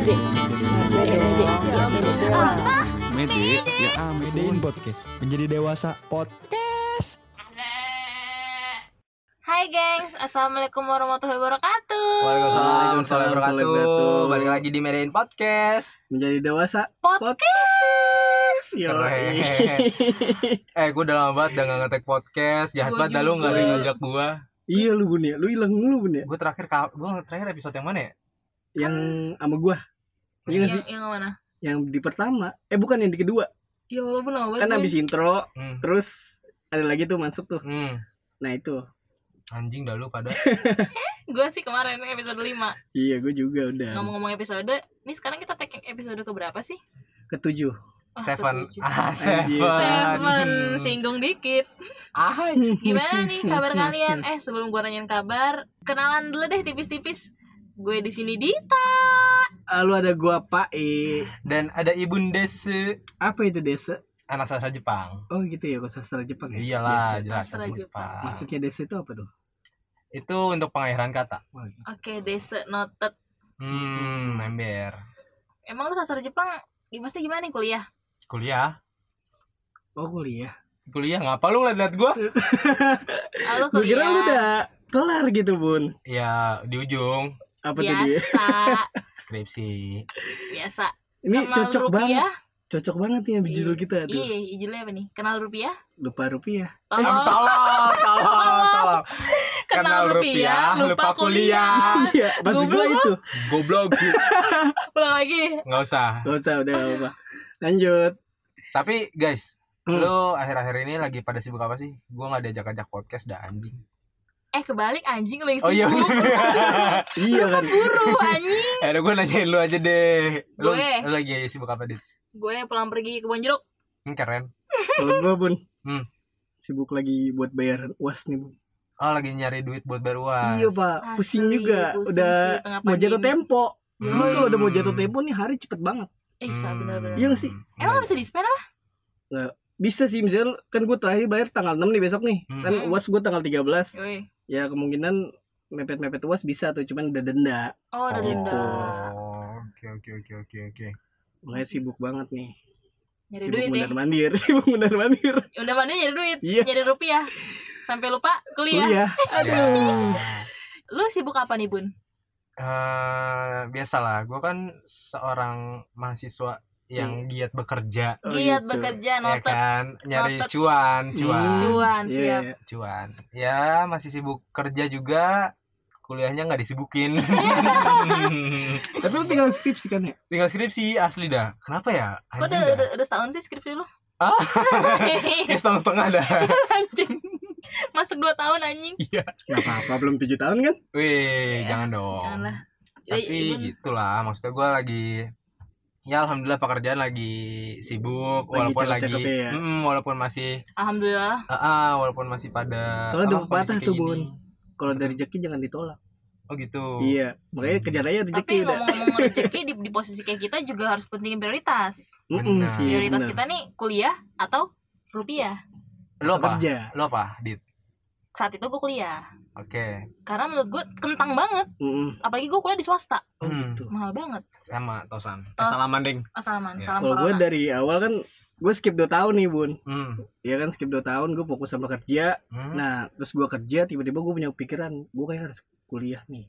Mede. Mede. Mede. Ya, Mede. Apa? Mede, ya Medein podcast. Menjadi dewasa podcast. Hai gengs, Assalamualaikum warahmatullahi wabarakatuh Waalaikumsalam warahmatullahi wabarakatuh. Balik lagi di Medain Podcast. menjadi dewasa Podcast Yo, Keren. eh, gue udah lama banget udah gak ngetek podcast. Jahat banget dah lu gak ada yang ngajak gue. iya lu bun ya lu hilang lu bun ya Gue terakhir gue terakhir episode yang mana ya? yang sama gua iya sih yang, yang mana? yang di pertama eh bukan yang di kedua Ya walaupun awal kan habis intro Hmm. terus ada lagi tuh masuk tuh Hmm. nah itu Anjing dah lu pada. Gue sih kemarin episode 5 iya gue juga udah Ngomong-ngomong episode Ini sekarang kita take episode keberapa sih? ketujuh Oh, Seven. ketujuh. Ah, seven. Seven Singgung dikit Ah, Gimana nih kabar kalian? Eh sebelum gue nanyain kabar Kenalan dulu deh tipis-tipis Gue di sini Dita ah, lu ada gua pak eh dan ada Ibun Dese, apa itu desa anak sastra Jepang. oh gitu ya kok sastra Jepang ya Iyalah, Desa. jelas Sastra Jepang. Jepang. maksudnya desa itu apa tuh Itu untuk pengakhiran kata. Oke dese noted Hmm, ember. Emang lu sastra Jepang Pasti gimana nih kuliah? Kuliah. oh kuliah Kuliah ngapa lu ngeliat-liat gue? Ah, lu gue kira kuliah lu udah kelar gitu bun Ya, di ujung. Apa Biasa Skripsi. Biasa ini Kenal cocok banget rupiah cocok banget nih sama judul kita tuh Iya, judulnya apa nih? Kenal rupiah? lupa rupiah Eh, Tolong tolong, tolong, tolong. Kenal rupiah, lupa kuliah. iya maksud gua Goblok. itu Goblok. Pulang lagi Nggak usah. gak usah udah gak apa lanjut Tapi guys, Hmm. lu akhir-akhir ini lagi pada sibuk apa sih? Gua nggak diajak-ajak podcast dah anjing. Eh kebalik anjing lu yang Oh iya sibuk iya kan Buru anjing Eh, gue nanyain lu aja deh. Lu, Gue. lu lagi sibuk apa, Dit? Gue pulang pergi ke Bonjeruk Hmm, keren. kalau gua bun Hmm. sibuk lagi buat bayar uas nih bun Oh, lagi nyari duit buat bayar uas. iya pak pusing Asli, juga pusing udah sih, mau jatuh tempo Hmm. Emang kalau udah mau jatuh tempo nih hari cepet banget Eh bisa Hmm. bener-bener Iya nggak sih? Emang gak bisa di spend apa? bisa sih misalnya kan gue terakhir bayar tanggal 6 nih besok nih Hmm. kan uas gue tanggal 13 Yoi. Ya kemungkinan mepet-mepet uas bisa tuh cuman udah denda. Oh udah Oh, denda. Oke, oke, oke, oke, oke. makanya sibuk banget nih. Nyari sibuk duit bener mandir sibuk bener mandir. Udah mana nyari duit. Iya. Nyari rupiah. Sampai lupa kuliah. Kuliah. Aduh. Lu sibuk apa nih Bun? Eh, biasalah, gue kan seorang mahasiswa yang giat bekerja, Oh, Giat gitu. bekerja ya noted kan, nyari Noted. cuan, cuan, Hmm. Cuan Iya, siap iya. cuan. Ya masih sibuk kerja juga, kuliahnya nggak disibukin. tapi lu tinggal skripsi kan ya Tinggal skripsi asli dah. Kenapa ya? Kok Anjing udah, dah. udah, udah setahun sih skripsi lu? Ah? Kayak setengah-setengah dah. anjing Masuk 2 tahun anjing Iya. nggak apa-apa belum tujuh tahun kan Wih, Ya, jangan dong. Janganlah Tapi Ya, gitulah, maksudnya gue lagi ya alhamdulillah pekerjaan lagi sibuk Lagi walaupun lagi ya? Mm, walaupun masih Alhamdulillah ah, ah, walaupun masih pada Soalnya pepatah kondisi tuh, Bun. kalau dari rezeki jangan ditolak Oh gitu. iya makanya kejar aja rezeki Tapi udah ngomong-ngomong rezeki di, di posisi kayak kita juga harus pentingin prioritas Benar. sih, Prioritas benar. kita nih kuliah atau rupiah Lo apa? kerja Lo apa? Dit. Saat itu gue kuliah Oke. Karena menurut gue kentang banget Mm-mm. Apalagi gue kuliah di swasta oh Hmm. gitu Mahal banget Sama Tosan. Eh, Tos. salaman ding. Oh salaman, Ya. salam kalau gue dari awal kan gue skip 2 tahun nih bun Hmm. ya kan skip 2 tahun gue fokus sama kerja Hmm. nah terus gue kerja tiba-tiba gue punya pikiran gue kayak harus kuliah nih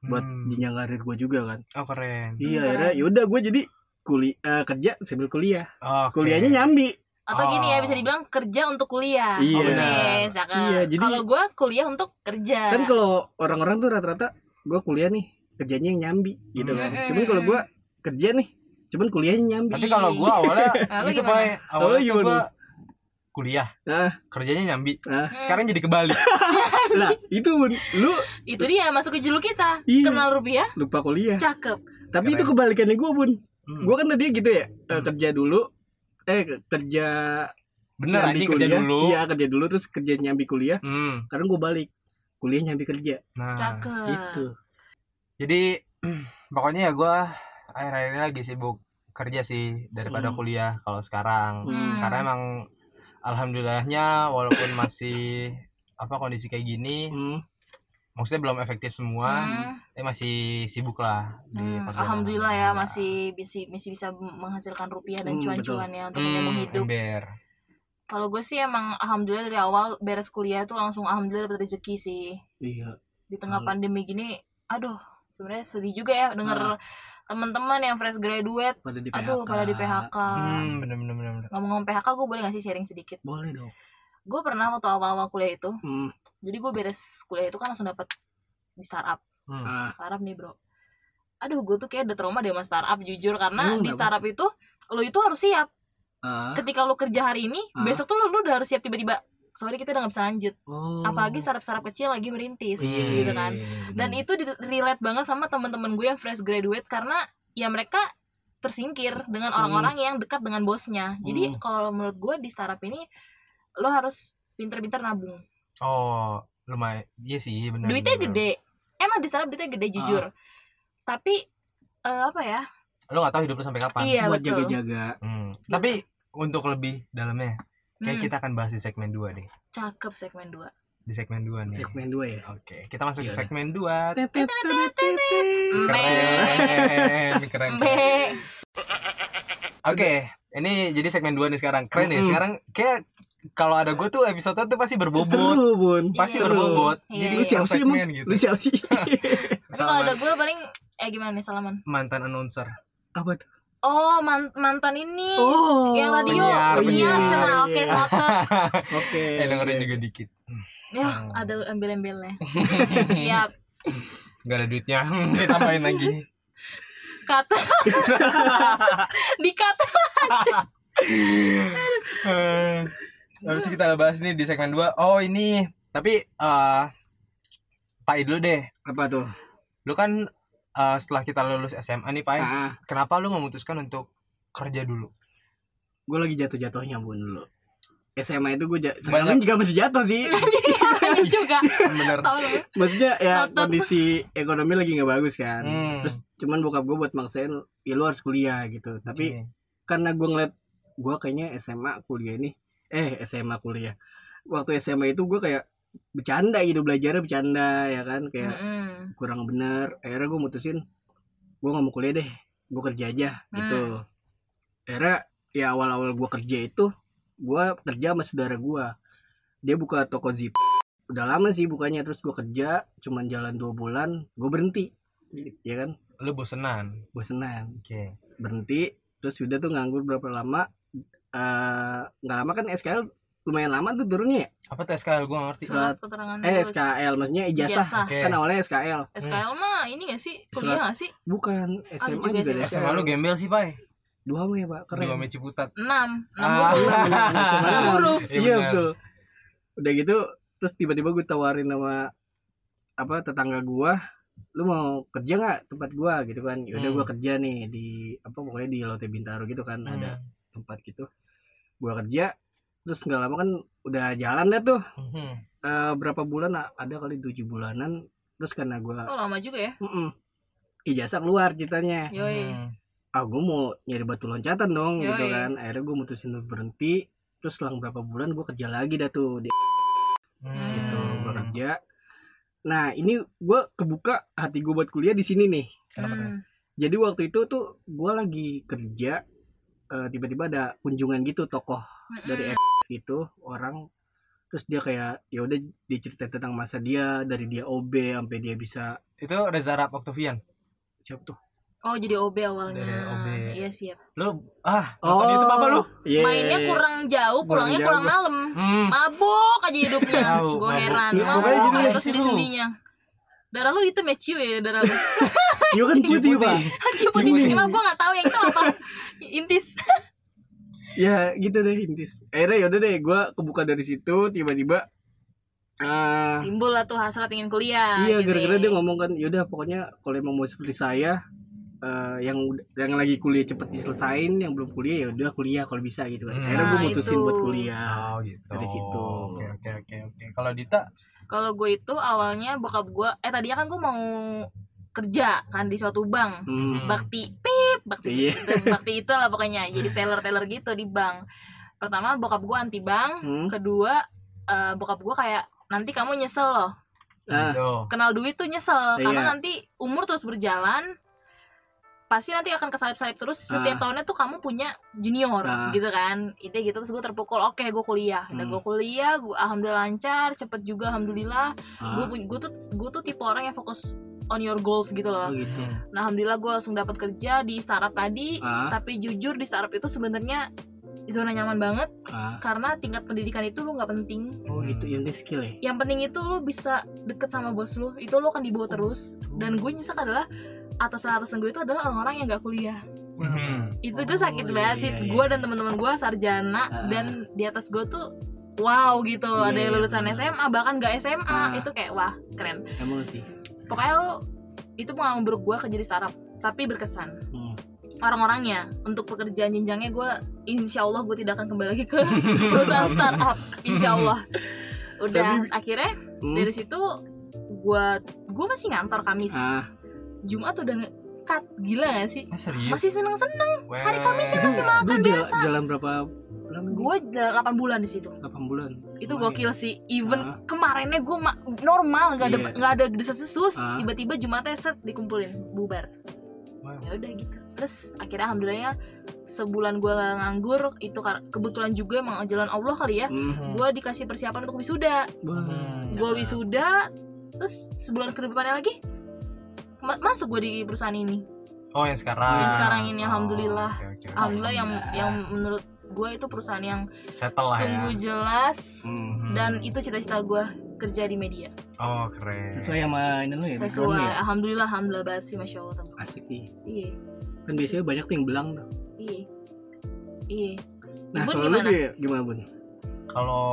buat Hmm. jenjang karir gue juga kan Oh keren. iya keren. akhirnya yaudah gue jadi kuliah kerja sambil kuliah Oke. kuliahnya nyambi Atau gini ya Oh. bisa dibilang kerja untuk kuliah Iya. Oh, Benar. bener, cakep. Iya, jadi- Kalau gue kuliah untuk kerja kan kalau orang-orang tuh rata-rata gue kuliah nih kerjanya yang nyambi gitu kan Hmm. cuman kalau gue kerja nih cuman kuliahnya nyambi Tapi kalau gua awalnya itu? Pak, awalnya gua kuliah, nah, kerjanya nyambi. nah, Sekarang jadi kebalik. nah itu lu itu dia masuk ke judul kita Iya. Kenal rupiah, lupa kuliah cakep tapi Keren. itu kebalikannya gue bun Hmm. gue kan tadi gitu ya eh, Hmm. kerja dulu eh ke- kerja Bener nyambi anjing kerja kuliah. dulu. iya kerja dulu terus kerja nyambi kuliah Hmm. sekarang gue balik kuliah nyambi kerja Nah, Cakep gitu jadi pokoknya ya gua akhir-akhir ini lagi sibuk kerja sih daripada Hmm. kuliah kalau sekarang. Hmm. Karena emang alhamdulillahnya walaupun masih apa kondisi kayak gini Hmm. Maksudnya belum efektif semua Hmm. eh masih sibuk lah di Hmm, alhamdulillah ya masih masih masih bisa menghasilkan rupiah dan Hmm, cuan-cuan ya untuk hmm, hidup. ember Kalau gue sih emang alhamdulillah dari awal beres kuliah tuh langsung alhamdulillah dapet rezeki sih. Iya. Di tengah Hmm. pandemi gini, aduh sebenarnya sedih juga ya denger teman-teman yang fresh graduate, Pada di aduh pada di PHK. hmm bener bener bener bener. Ngomong-ngomong PHK, gue boleh gak sih sharing sedikit? Boleh dong. Gue pernah waktu awal-awal kuliah itu, Hmm. jadi gue beres kuliah itu kan langsung dapet di startup. Hmm. Ah, startup nih bro aduh gue tuh kayak udah trauma deh sama startup jujur karena Emang di startup itu lo itu harus siap ah. ketika lo kerja hari ini Ah. besok tuh lo, lo udah harus siap tiba-tiba sorry kita udah gak bisa lanjut Oh. apalagi startup startup kecil lagi merintis Iya, gitu kan dan itu relate banget sama teman-teman gue yang fresh graduate karena ya mereka tersingkir dengan Hmm. orang-orang yang dekat dengan bosnya jadi Hmm. kalau menurut gue di startup ini lo harus pinter-pinter nabung oh lumayan iya sih bener duitnya bener. gede emang di startup duitnya gede jujur tapi eh, apa ya lo gak tahu hidup lo sampai kapan iya buat jaga-jaga. Hmm. tapi untuk lebih dalamnya kayak Hmm, kita akan bahas di segmen 2 deh cakep segmen 2 di segmen 2 nih Segmen 2 ya. oke kita masuk ke Iya. segmen 2 Tetet, tetet, tetet. keren keren. Oke, ini jadi segmen 2 nih sekarang. Keren ya. Mm-mm. Sekarang kayak kalau ada gue tuh episode tuh pasti berbobot. Seru, Bun. Pasti Iya. berbobot. Iya, Jadi iya. Lu siapa sih emang? gitu. Lu siapa sih? tapi kalau ada gue paling eh gimana nih salaman mantan announcer. Apa tuh? oh man- mantan ini Oh. yang radio penyiar, penyiar penyiar. cina oke Iya. ngotot Oke. eh dengerin juga dikit. ya Hmm. ada embel-embelnya siap Gak ada duitnya. Ditambahin lagi. kata dikat Eh, Habis kita bahas nih di segmen 2. Oh, ini. Tapi eh Pak dulu deh. Apa tuh? Lu kan eh, setelah kita lulus SMA nih, Pak. Ah, Kenapa lu memutuskan untuk kerja dulu? gue lagi jatuh-jatuhnya bun dulu. SMA itu gue sekarang juga masih jatuh sih. Ini juga Bener. Maksudnya ya Ngotot. kondisi ekonomi lagi nggak bagus kan. Hmm. Terus cuman bokap gue buat maksain, ya lu harus kuliah gitu. Tapi Oke. karena gue ngeliat gue kayaknya SMA kuliah ini, eh SMA kuliah. Waktu SMA itu gue kayak bercanda gitu belajarnya bercanda ya kan kayak Mm-mm. kurang bener akhirnya gue mutusin gue nggak mau kuliah deh gue kerja aja gitu akhirnya ya awal-awal gue kerja itu gue kerja sama saudara gue dia buka toko zip udah lama sih bukanya terus gue kerja cuman jalan dua bulan gue berhenti ya kan lu bosenan. bosenan Oke. berhenti terus udah tuh nganggur berapa lama eh nggak lama kan SKL lumayan lama tuh turunnya ya? Apa tuh SKL gua gak ngerti. Surat- keterangan eh lulus. SKL maksudnya ijazah. Ijazah. Oke. kan awalnya SKL SKL mah ini gak sih? Kuliah gak sih? Bukan Ada SMA juga juga, SMA. SMA lu gembel sih, Pak. dua mah ya pak. Keren. Dua Meci Putat. enam. Enam Ah. huruf. Enam huruf. Iya, iya betul. Udah gitu terus tiba-tiba gue tawarin sama apa tetangga gua lu mau kerja nggak tempat gua? Gitu kan. Udah Hmm. gua kerja nih di apa pokoknya di Lotte Bintaro gitu kan. Ada tempat gitu. Gua kerja terus nggak lama kan udah jalan dah tuh. Mhm. Eh, berapa bulan? Ada kali tujuh bulanan. Terus karena gua oh lama juga ya? Mm-mm, ijazah keluar ceritanya. Yoi. Ah gue mau nyari batu loncatan dong gitu Yoi. kan. Akhirnya gue mutusin untuk berhenti. Terus selang berapa bulan gue kerja lagi dah tuh di Hmm. gitu gue kerja. Nah ini gue kebuka hati gue buat kuliah di sini nih? Hmm. jadi waktu itu tuh gue lagi kerja eh, tiba-tiba ada kunjungan gitu tokoh dari Mm-mm. F gitu orang terus dia kayak ya udah diceritain tentang masa dia dari dia OB sampai dia bisa Itu Reza Rap Octavian. siapa tuh oh jadi OB awalnya Dari OB. iya siap Lu ah, nonton YouTube apa lu? iya. mainnya kurang jauh Kurang pulangnya jauh. kurang malam Hmm. mabok aja hidupnya gue heran Ya, gitu aja deh. tuh sedih sendinya darah lu itu meciu ya darah lu iya kan di Cipu. cuma gue gak tahu yang itu apa intis ya gitu deh intis akhirnya yaudah deh gue kebuka dari situ tiba-tiba ah timbul lah tuh hasrat ingin kuliah iya gitu gara-gara ya. dia ngomong kan yaudah pokoknya kalau emang mau seperti saya eh, yang yang lagi kuliah cepet diselesain yang belum kuliah ya udah kuliah kalau bisa gitu kan Hmm. akhirnya gue mutusin itu. buat kuliah Oh gitu. Dari situ. Oke oke oke oke. Kalau Dita, kalau gue itu awalnya bokap gue eh tadinya kan gue mau kerja kan di suatu bank hmm. bakti pip bakti Iya. bakti itu lah pokoknya jadi teller teller gitu di bank pertama bokap gue anti bank Hmm. kedua eh, bokap gue kayak nanti kamu nyesel loh Gitu. kenal duit tuh nyesel karena Iya. nanti umur terus berjalan pasti nanti akan kesalip-salip terus setiap Ah. tahunnya tuh kamu punya junior Ah. gitu kan itu gitu terus gue terpukul oke gue kuliah udah Hmm. gue kuliah gue alhamdulillah lancar cepet juga alhamdulillah ah. gue gue tuh gue tuh tipe orang yang fokus on your goals gitu Oh loh gitu. nah alhamdulillah gue langsung dapat kerja di startup tadi Ah, tapi jujur di startup itu sebenarnya zona nyaman banget ah. karena tingkat pendidikan itu lu nggak penting Oh gitu, yang penting skill ya. yang penting itu lu bisa deket sama bos lu itu lu akan dibawa terus dan gue nyesek adalah atasan-atasan gue itu adalah orang-orang yang gak kuliah Mhm. itu Oh, gue sakit iya, banget sih iya, iya. gue dan teman-teman gue sarjana Ah. dan di atas gue tuh wow gitu Iya, ada yang iya, lulusan. SMA bahkan gak SMA Ah. itu kayak wah keren Emang sih. Pokoknya lu itu pengalaman buruk gue kerja di startup tapi berkesan Hmm. orang-orangnya untuk pekerjaan jenjangnya gue insya Allah gue tidak akan kembali lagi ke perusahaan startup insya Allah udah Tapi- akhirnya Hmm. dari situ gue gue masih ngantor Kamis Ah, Jumat udah nge-cut gila gak sih Ah, serius? masih seneng seneng hari Kamis sih Weh. masih makan biasa. Jalan berapa lama? gue 8 bulan di situ 8 bulan. itu Lumayan. gokil sih even Ah. kemarinnya gue normal nggak ada Iya. nggak ada desas desus Ah. tiba-tiba Jumatnya set dikumpulin bubar Wow. ya udah gitu terus akhirnya alhamdulillahnya sebulan gue nganggur itu kebetulan juga emang jalan Allah kali ya Hmm. gue dikasih persiapan untuk wisuda. Hmm. gue wisuda terus sebulan ke depannya lagi ma- masuk gue di perusahaan ini Oh yang sekarang. Yang sekarang ini, Oh, alhamdulillah. oke, oke. alhamdulillah yang Alhamdulillah. yang menurut gue itu perusahaan yang settle lah ya. sungguh jelas Hmm. dan itu cita-cita gue kerja di media Oh keren. Sesuai sama ini lu ya, lu sesuai ya. alhamdulillah alhamdulillah banget sih masya allah teman Asik sih. iya Kan biasanya banyak tuh yang belang tuh. iya iya Nah, Bun kalau lu gimana? dia gimana, Bun? Kalau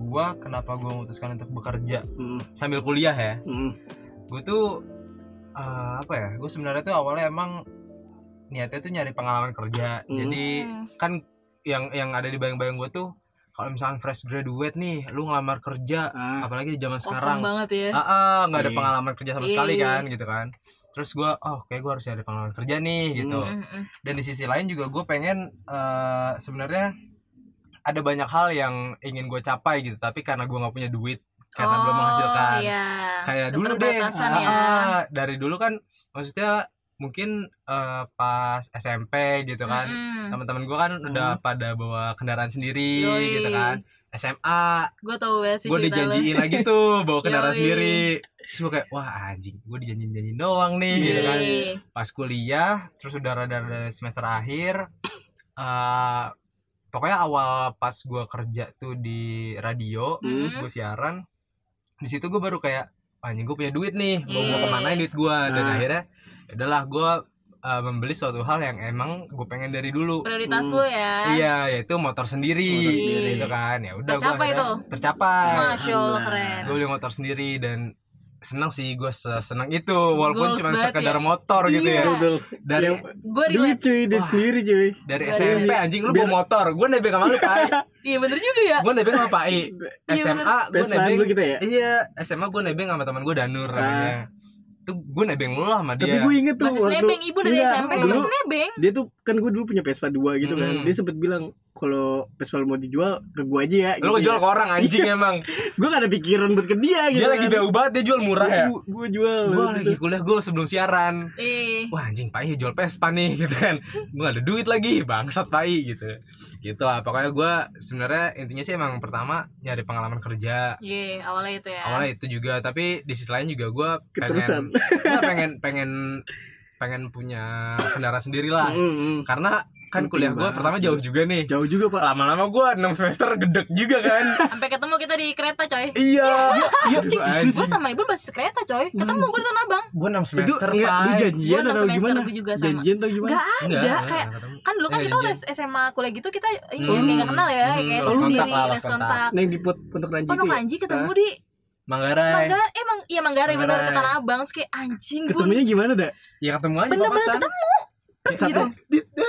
gua kenapa gua memutuskan untuk bekerja Hmm. sambil kuliah ya? Hmm. Gue tuh eh, apa ya? Gue sebenarnya tuh awalnya emang niatnya tuh nyari pengalaman kerja. Hmm. Jadi Hmm. kan yang yang ada di bayang-bayang gue tuh kalau misalkan fresh graduate nih, lu ngelamar kerja, Ah, apalagi di zaman sekarang, banget ya ah ah, nggak ada Iya. pengalaman kerja sama sekali iya. kan, gitu kan. Terus gua, oh kayak gue harus nyari pengalaman kerja nih, gitu. Mm, dan di sisi lain juga gue pengen eh, sebenarnya ada banyak hal yang ingin gue capai gitu tapi karena gue nggak punya duit karena belum Oh, menghasilkan iya. kayak dulu deh ah, ya. ah, dari dulu kan maksudnya mungkin eh, pas SMP gitu kan Mm-mm. teman-teman gue kan udah pada bawa kendaraan sendiri. Yoi. gitu kan SMA gue tau banget sih gue dijanjiin lagi tuh bawa kendaraan Yoi. sendiri terus gue kayak wah anjing gue dijanjiin janjiin doang nih gitu kan pas kuliah terus udah rada rada semester akhir eh pokoknya awal pas gua kerja tuh di radio Hmm. gue siaran di situ gue baru kayak "Wah, anjing gue punya duit nih mau mau ke mana duit gue dan Nah. akhirnya ya udahlah gue membeli suatu hal yang emang gue pengen dari dulu prioritas Hmm. lu ya iya yaitu motor sendiri Motor sendiri. gitu kan ya udah gua Tercapai tuh? tercapai masya allah keren gue beli motor sendiri dan seneng sih gue seneng itu walaupun Goals cuma sekedar ya. motor gitu Iya. ya Betul. dari gue relate cuy, dia Wah. sendiri cuy. dari Gua SMP relate. anjing lu bawa motor gue nebeng sama lu pai iya bener juga ya gue nebeng sama pai Iya, SMA gue nebeng kita ya. iya SMA gue nebeng sama teman gue Danur namanya tuh gue nebeng lu lah sama Tapi dia gue inget tuh masih waktu nebeng ibu dari Enggak, SMP dulu- masih nebeng dia tuh kan gue dulu punya Vespa 2 gitu kan. Hmm. Dia sempet bilang kalau Vespa mau dijual ke gue aja ya. lu jual ke orang anjing emang Gue gak ada pikiran buat ke dia gitu. dia lagi BU banget dia jual murah ya Gue jual. gue gitu. lagi kuliah gue sebelum siaran eh wah anjing pai jual Vespa nih gitu kan gue gak ada duit lagi bangsat pai gitu gitu lah pokoknya gue sebenarnya intinya sih emang pertama nyari pengalaman kerja. Iya awalnya itu ya. Awalnya itu juga tapi di sisi lain juga gue pengen gua pengen pengen pengen punya kendaraan sendiri lah. Mm, mm. karena kan kuliah gue pertama jauh juga nih Jauh juga pak. lama-lama gue 6 semester gedek juga kan sampai ketemu kita di kereta coy iya iya Cing, anjing. gue sama ibu masih kereta coy ketemu gue di Tanah Abang gue 6 Itu semester enggak lu Pai. gue janjian enam atau gimana? gue juga sama Janjian atau gimana? Enggak Enggak, ada enggak, kayak kan dulu kan kita udah. SMA kuliah gitu kita ini Hmm. kayak nggak kenal ya Hmm, kayak sendiri les kontak yang di pot Pondok Ranji itu Pondok ya? Ranji ketemu di Manggarai Manggarai emang iya Manggarai bener Manggarai. ke Tanah Abang kayak anjing gue Ketemunya gimana dah? ya ketemu aja Bener-bener ketemu gitu. gitu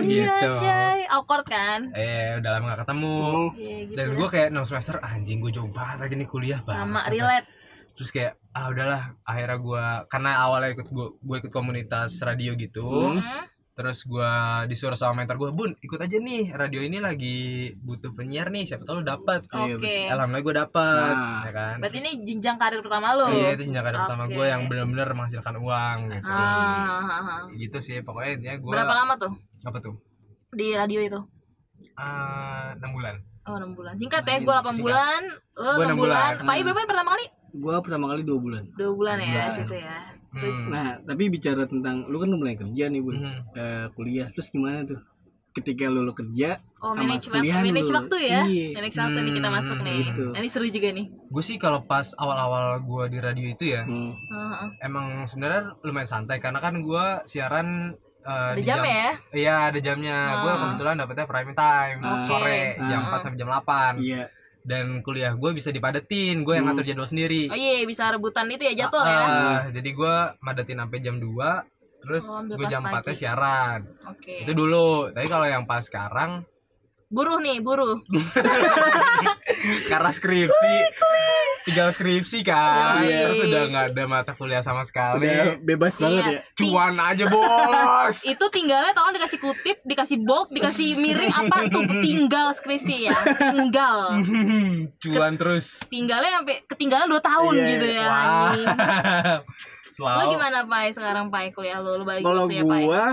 iya gitu. iya awkward kan? Eh udah lama gak ketemu. Oh, Iya gitu. dan gue kayak 6 semester anjing gue jauh banget lagi nih kuliah sama bangsat. relate. terus kayak ah udahlah. Akhirnya gue karena awalnya ikut gue gue ikut komunitas radio gitu. Hmm. Hmm. Terus gua disuruh sama mentor gua bun ikut aja nih radio ini lagi butuh penyiar nih siapa tahu lu dapat Iya, Oke. alhamdulillah gua dapat Nah. ya kan Berarti Terus- ini jenjang karir pertama lo. iya itu jenjang karir pertama Oke. gua yang benar-benar menghasilkan uang gitu Ah, gitu sih pokoknya intinya gua Berapa lama tuh apa tuh di radio itu? Ah, enam bulan Oh 6 bulan. Singkat ya, gue 8 singkat. bulan, lo Gua 6 enam bulan. bulan. Pak I berapa yang pertama kali? Gua pertama kali dua bulan 2 bulan ya Bulan. situ ya. Hmm. nah tapi bicara tentang lu kan udah mulai kerja nih bun Mhm. Eh, kuliah terus gimana tuh ketika lu, lu kerja Oh, Sama manage, kuliah manage lu. waktu ya. Iya. Manage waktu nih kita Hmm, masuk nih. gitu. Nah, ini seru juga nih. gue sih kalau pas awal-awal gua di radio itu ya hmm, Heeh. emang sebenarnya lumayan santai karena kan gua siaran eh, Ada di jam ya? Iya ada jamnya. Gue Ah. kebetulan dapetnya prime time Oke. sore jam Ah. 4 sampai jam 8 iya dan kuliah gue bisa dipadetin. Gue yang Hmm. ngatur jadwal sendiri. Oh iya, bisa rebutan itu ya jadwal Ah, ya. ah, jadi gue madetin sampai jam 2 terus Oh, gue jam 4 pagi. siaran. Oke. Itu dulu. Tapi kalau yang pas sekarang Buruh nih, buruh. karena skripsi tinggal skripsi kan. Iya. Terus udah nggak ada mata kuliah sama sekali. udah bebas banget Iya. ya Ting- Cuan aja bos. itu tinggalnya tolong dikasih kutip, dikasih bold, dikasih miring apa tuh tinggal skripsi ya. Tinggal. Cuan terus. Tinggalnya sampai ketinggalan 2 tahun Iya. gitu ya. Wah. anjing. Lo gimana Pai sekarang Pai kuliah lo? Lo bagi kalau ya Pai? gua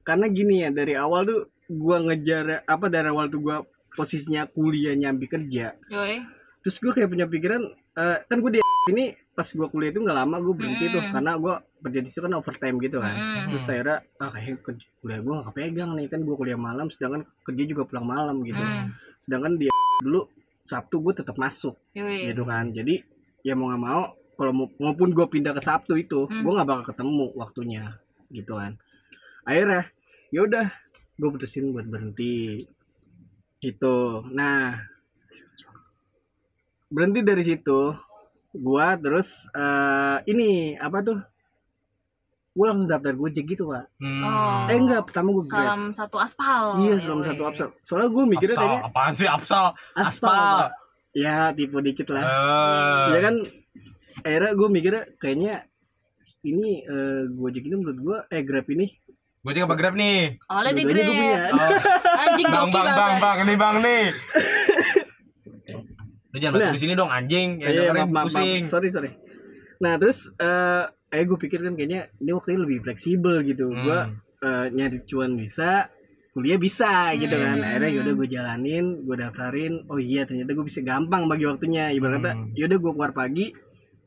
karena gini ya dari awal tuh gua ngejar apa dari awal tuh gua posisinya kuliah nyambi kerja Yoi. Terus gua kayak punya pikiran eh, kan gua di ini pas gua kuliah itu nggak lama gua berhenti tuh Mm. karena gua kerja di situ kan overtime gitu kan Mm-mm. terus saya ah kayak kuliah gua nggak kepegang nih kan gua kuliah malam sedangkan kerja juga pulang malam gitu Mm. sedangkan dia dulu Sabtu gua tetap masuk Yoi. gitu kan jadi ya mau nggak mau kalau mau maupun gue pindah ke Sabtu itu Hmm. gue nggak bakal ketemu waktunya gitu kan akhirnya ya udah gue putusin buat berhenti gitu nah berhenti dari situ gua terus eh ini apa tuh gue langsung daftar gojek gitu pak Hmm. Oh. eh enggak pertama gue grab Salam satu aspal. iya selama satu absal soalnya gue mikirnya Apsal, kayaknya apaan sih Apsal? aspal, aspal. Ya tipu dikit lah Eh. ya kan akhirnya gue mikirnya kayaknya ini eh, Gojek ini menurut gue eh Grab ini Gue juga Grab nih. Awalnya di Grab. Oh, Anjing bang, joki bang, bang, banget. bang, nih bang nih. Lu jangan masuk Nah. di sini dong anjing, yang Iya, dengerin maaf, pusing. maaf. sorry sorry nah terus eh eh gue pikir kan kayaknya ini waktunya lebih fleksibel gitu Hmm. gue eh, nyari cuan bisa kuliah bisa gitu kan Hmm. akhirnya yaudah gue jalanin gue daftarin oh iya ternyata gue bisa gampang bagi waktunya ibarat kata Hmm. yaudah gue keluar pagi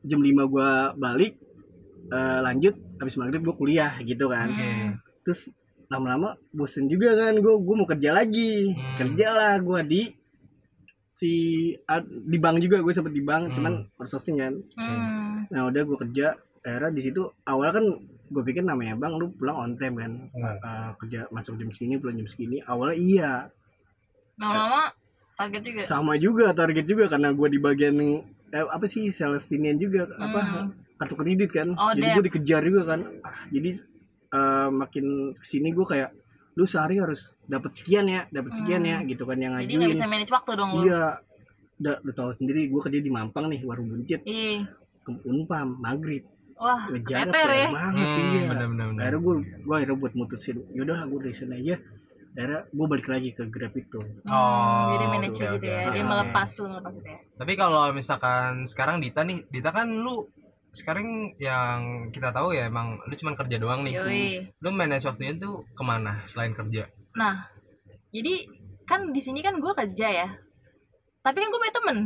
jam 5 gue balik eh, lanjut habis maghrib gue kuliah gitu kan Hmm. terus lama-lama bosen juga kan gue gue mau kerja lagi Hmm. kerja lah gue di si di bank juga gue sempet di bank Hmm. cuman outsourcing kan Hmm. nah udah gue kerja akhirnya di situ awalnya kan gue pikir namanya bang lu pulang on time kan Hmm. Eh, kerja masuk jam segini pulang jam segini awalnya iya Lama-lama target juga. sama juga target juga karena gue di bagian eh, apa sih sales sinian juga apa Hmm. kartu kredit kan Oh, jadi gue dikejar juga kan Ah, jadi eh, makin ke sini gue kayak lu sehari harus dapat sekian ya dapat sekian ya Hmm. gitu kan yang Jadi nggak ngajuin bisa manage waktu dong lu. iya udah lu tahu sendiri gue kerja di Mampang nih warung buncit Iya. ke Unpam maghrib Wah, keter ya. banget Hmm, iya bener bener bener. akhirnya gue gue akhirnya buat mutusin yaudah gue dari sana aja akhirnya gue balik lagi ke Grab itu Hmm, Oh, jadi manage oke, gitu oke, ya. Dia melepas lu melepas itu ya. Tapi kalau misalkan sekarang Dita nih, Dita kan lu sekarang yang kita tahu ya emang lu cuma kerja doang nih. Yoi. Lu manage waktunya tuh ke mana selain kerja? Nah, jadi kan di sini kan gue kerja ya. Tapi kan gue punya temen.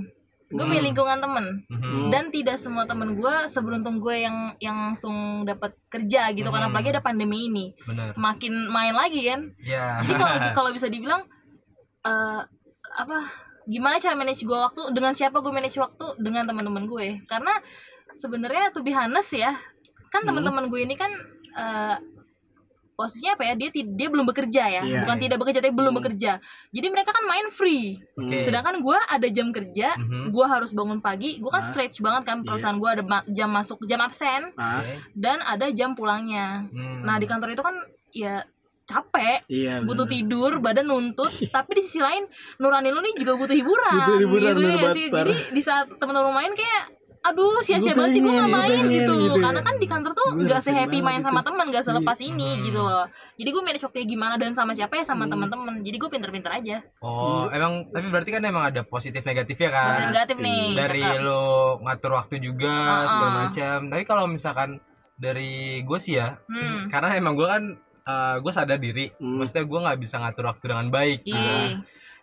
Gue punya Hmm. lingkungan temen. Mhm. Dan tidak semua temen gue seberuntung gue yang yang langsung dapat kerja gitu kan. Hmm. Apalagi ada pandemi ini. Bener. Makin main lagi kan. Ya. Jadi kalau kalau bisa dibilang eh apa gimana cara manage gue waktu dengan siapa gue manage waktu dengan teman-teman gue karena sebenarnya to be honest ya kan Hmm. teman-teman gue ini kan eh posisinya apa ya dia dia belum bekerja ya Iya, bukan iya. tidak bekerja tapi belum Hmm. bekerja jadi mereka kan main free Oke. sedangkan gue ada jam kerja Mhm. gue harus bangun pagi gue kan Ah. stretch banget kan Iya. perusahaan gue ada jam masuk jam absen ah dan ada jam pulangnya Hmm. nah di kantor itu kan ya capek iya butuh bener. tidur, badan nuntut, tapi di sisi lain nurani lu nih juga butuh hiburan. Butuh hiburan, gitu ya sih. Jadi di saat teman-teman main kayak aduh sia-sia banget sih gue nggak main pengen gitu gitu ya. karena kan di kantor tuh nggak sehappy main sama teman nggak selepas Iya. ini Hmm. gitu loh jadi gue manage waktunya gimana dan sama siapa ya sama Hmm. teman-teman jadi gue pinter-pinter aja Oh, emang tapi berarti kan emang ada positif negatifnya kan? Positif negatif nih Dari tetap. lo ngatur waktu juga Uh-uh. segala macam. Tapi kalau misalkan dari gue sih ya, hmm. karena emang gue kan gue sadar diri, Hmm. maksudnya gue nggak bisa ngatur waktu dengan baik. Iya. Nah,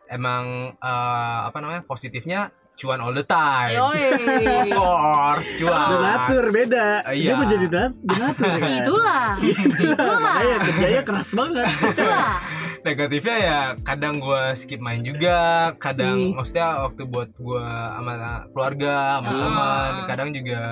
emang eh, apa namanya positifnya cuan all the time. Yoi. Of course, cuan. donatur beda dia iya. mau jadi donat- donatur kan itulah itulah makanya kerjanya keras banget itulah Negatifnya ya kadang gue skip main juga, kadang Hmm. maksudnya waktu buat gue sama keluarga, sama Ah. teman, kadang juga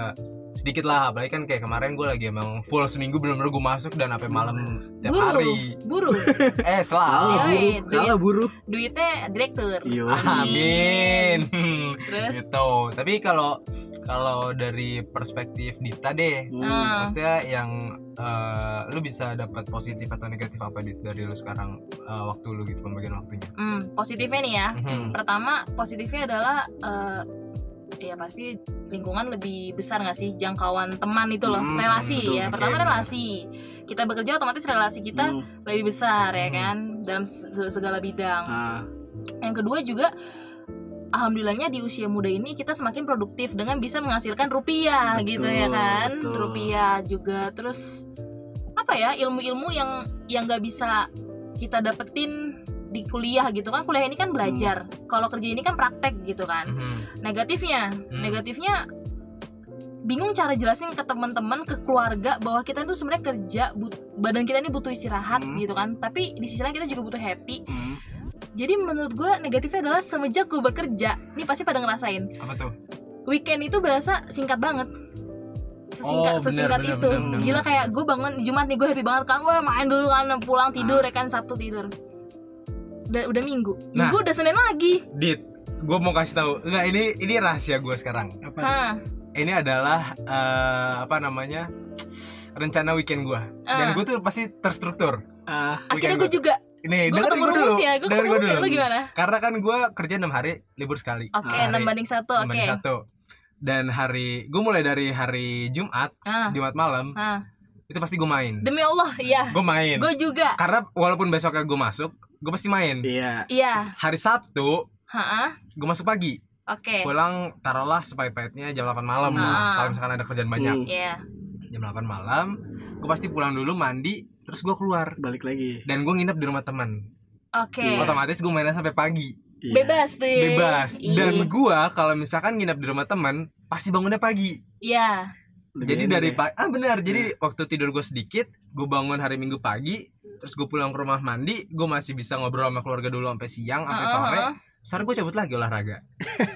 sedikit lah apalagi kan kayak kemarin gue lagi emang full seminggu bener-bener gue masuk dan sampai malam tiap buru hari. buru eh selalu buru duit. kalah buru duitnya direktur. Iya amin. Terus? Gitu. Tapi kalau kalau dari perspektif Dita deh Hmm. Maksudnya yang eh, lu bisa dapat positif atau negatif apa Dit, dari lu sekarang eh, waktu lu gitu pembagian waktunya? Hmm, positifnya nih ya. Mhm. pertama positifnya adalah eh, ya. Pasti lingkungan lebih besar nggak sih? Jangkauan teman itu loh. Hmm, relasi betul, ya. pertama benar. relasi. Kita bekerja otomatis relasi kita Hmm. lebih besar ya Hmm. kan dalam se- segala bidang. Ah, yang kedua juga alhamdulillahnya di usia muda ini kita semakin produktif dengan bisa menghasilkan rupiah Betul, gitu ya kan. betul. rupiah juga. Terus apa ya ilmu-ilmu yang yang nggak bisa kita dapetin di kuliah gitu kan. Kuliah ini kan belajar. Kalau kerja ini kan praktek gitu kan. Mhm. negatifnya. Hmm. negatifnya bingung cara jelasin ke teman-teman ke keluarga bahwa kita tuh sebenarnya kerja but- badan kita ini butuh istirahat Hmm. gitu kan. Tapi di sisi lain kita juga butuh happy. Hmm. jadi menurut gue negatifnya adalah semenjak gue bekerja ini pasti pada ngerasain. Apa tuh? Weekend itu berasa singkat banget. Sesingkat Oh, bener, sesingkat bener, itu. bener, bener, gila bener. kayak gue bangun Jumat nih gue happy banget kan. Gue main dulu kan pulang tidur Ah. ya kan Sabtu tidur udah udah minggu. Nah. minggu udah Senin lagi. Dit gue mau kasih tahu. Enggak ini ini rahasia gue sekarang. Apa Hah, ini adalah eh, apa namanya rencana weekend gue dan Ah. gue tuh pasti terstruktur. Ah akhirnya Weekend gue juga. Ini gue dengerin ketemu gue dulu. ya gue dengerin ketemu gue ya dulu. Lu gimana? Karena kan gue kerja enam hari libur sekali. Oke Sehari. enam banding satu Enam oke. banding satu. Dan hari gue mulai dari hari Jumat ah. Jumat malam ah. itu pasti gue main. Demi Allah iya. Gue main. Gue juga. Karena walaupun besoknya gue masuk gue pasti main. Iya. Iya. Hari Sabtu gue masuk pagi. Oke. Pulang taruhlah sepait-paitnya jam 8 malam. Ah. kalau misalkan ada kerjaan banyak. Hmm. iya. Jam 8 malam gue pasti pulang dulu mandi terus gue keluar. Balik lagi. Dan gue nginep di rumah teman. Oke. Iya. otomatis gue mainnya sampai pagi. Iya. bebas ya. bebas. Iya. dan gue kalau misalkan nginep di rumah teman pasti bangunnya pagi. Iya. Lebih jadi dari ya. pagi ah benar. Jadi waktu tidur gue sedikit gue bangun hari minggu pagi terus gue pulang ke rumah mandi gue masih bisa ngobrol sama keluarga dulu sampai siang sampai Heeh, sore. sore gue cabut lagi olahraga.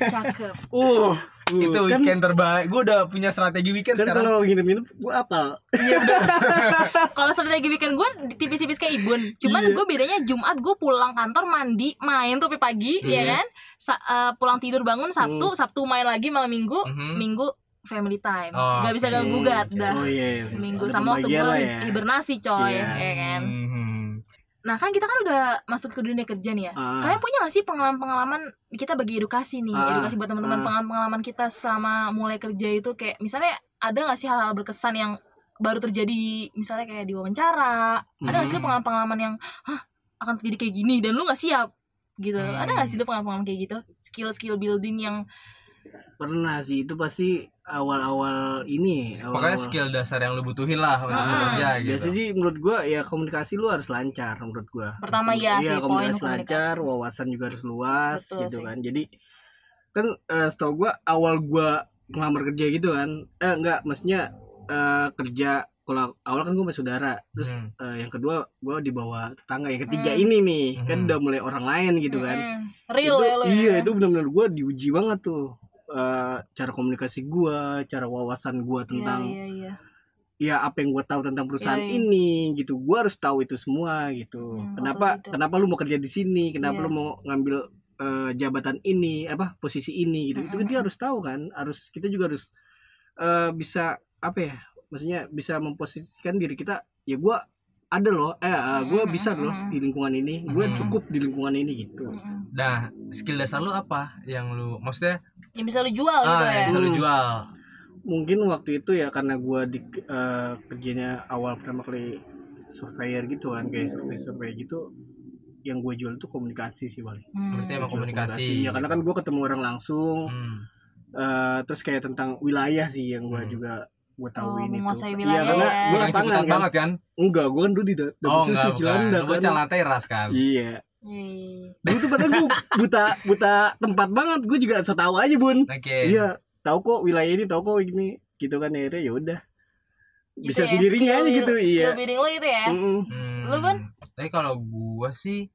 Cakep. Uh, uh, itu kan, weekend terbaik. Gue udah punya strategi weekend kan sekarang. kalau nginep-nginep gua apal. Kalau strategi weekend gue tipis-tipis kayak Ibun. Cuman Iya. gue bedanya Jumat gue pulang kantor mandi main tuh pagi Hmm. ya kan? Sa- eh, pulang tidur bangun Sabtu Sabtu main lagi malam Minggu Mhm. Minggu family time Oh, nggak bisa oke. ganggu gugat dah oh iya Minggu Ada sama waktu gue ya. hibernasi coy Iya. ya kan Mhm. nah kan kita kan udah masuk ke dunia kerja nih ya Ah. kalian punya gak sih pengalaman-pengalaman kita bagi edukasi nih Ah, edukasi buat teman-teman ah. pengalaman-pengalaman kita selama mulai kerja itu kayak misalnya ada gak sih hal-hal berkesan yang baru terjadi di- misalnya kayak di wawancara ada gak sih Hmm. pengalaman-pengalaman yang hah akan terjadi kayak gini dan lu gak siap gitu Hmm. ada gak sih lu pengalaman-pengalaman kayak gitu skill-skill building yang pernah sih itu pasti awal-awal ini pokoknya awal-awal. skill dasar yang lu butuhin lah untuk Ah, bekerja gitu biasanya sih menurut gua ya komunikasi lu harus lancar menurut gua Pertama ya iya sih, poin komunikasi lancar komunikasi. wawasan juga harus luas Betul gitu sih. kan jadi kan eh, setahu gua awal gua ngelamar kerja gitu kan eh enggak maksudnya eh, kerja kalau awal kan gua sama saudara terus Hmm. eh, yang kedua gua di bawah tetangga yang ketiga Hmm. ini nih kan Hmm. udah mulai orang lain gitu kan Mm-mm. real Itu- ya lo iya ya itu benar-benar gua diuji banget tuh Eh, cara komunikasi gua cara wawasan gua Iya, tentang iya, iya. ya apa yang gue tahu tentang perusahaan Iya, iya. ini gitu gue harus tahu itu semua gitu Hmm, kenapa kenapa lu mau kerja di sini kenapa Iya. lu mau ngambil eh, jabatan ini apa posisi ini gitu itu Mm-mm. dia harus tahu kan harus kita juga harus eh, bisa apa ya maksudnya bisa memposisikan diri kita ya gue ada loh eh gue Mm-mm, bisa loh di lingkungan ini gue Mm. cukup di lingkungan ini gitu nah skill dasar lu apa yang lu maksudnya yang bisa lu jual gitu ah ya yang bisa lu Hmm. jual mungkin waktu itu ya karena gua di eh, kerjanya awal pertama kali surveyor gitu kan kayak survei survei gitu yang gue jual tuh komunikasi sih paling Hmm. Berarti emang Jual komunikasi. ya karena kan gue ketemu orang langsung Hmm. eh, terus kayak tentang wilayah sih yang gue Hmm. juga gue tahu Oh, ini menguasai tuh wilayah iya karena ya. gue Yang lapangan kan banget kan? enggak gue kan dulu di da- Oh dapur enggak, susu bukan. Cilandak Lu bocah lantai ras kan? iya Iya. dulu tuh padahal gue buta buta tempat banget gue juga so tahu aja bun Oke. iya tahu kok wilayah ini tahu kok ini gitu kan akhirnya ya udah Gitu bisa ya, sendirinya skill aja gitu build- iya Skill building lo itu ya. Mm-mm. Hmm. Lu, Bun? Tapi kalau gua sih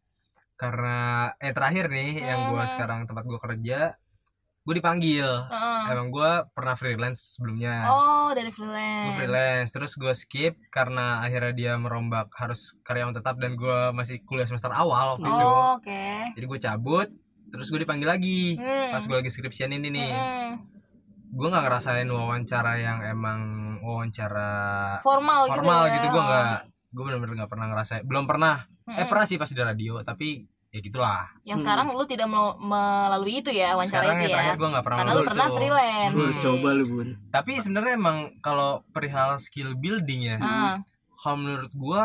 karena eh terakhir nih yang gua Mhm. sekarang tempat gua kerja, gua dipanggil. Heeh. Emang gua pernah freelance sebelumnya. Oh, dari freelance. freelance terus gua skip karena akhirnya dia merombak harus karyawan tetap dan gua masih kuliah semester awal waktu itu. Oh, oke. Jadi gue cabut terus gue dipanggil lagi Hmm. pas gue lagi skripsian ini nih. Mm-mm. Gue nggak ngerasain wawancara yang emang wawancara Formal, gitu. formal ya. gitu gue Oh. nggak gue bener-bener nggak pernah ngerasain belum pernah eh Mm-mm. pernah sih pas di radio tapi ya gitulah Yang Hmm. sekarang lu tidak mel- melalui itu ya wawancara sekarang itu ya. terakhir gue nggak pernah Karena lu pernah tuh. freelance. Lu Hmm. coba lu bun tapi sebenarnya emang kalau perihal skill building ya Ah, kalau menurut gue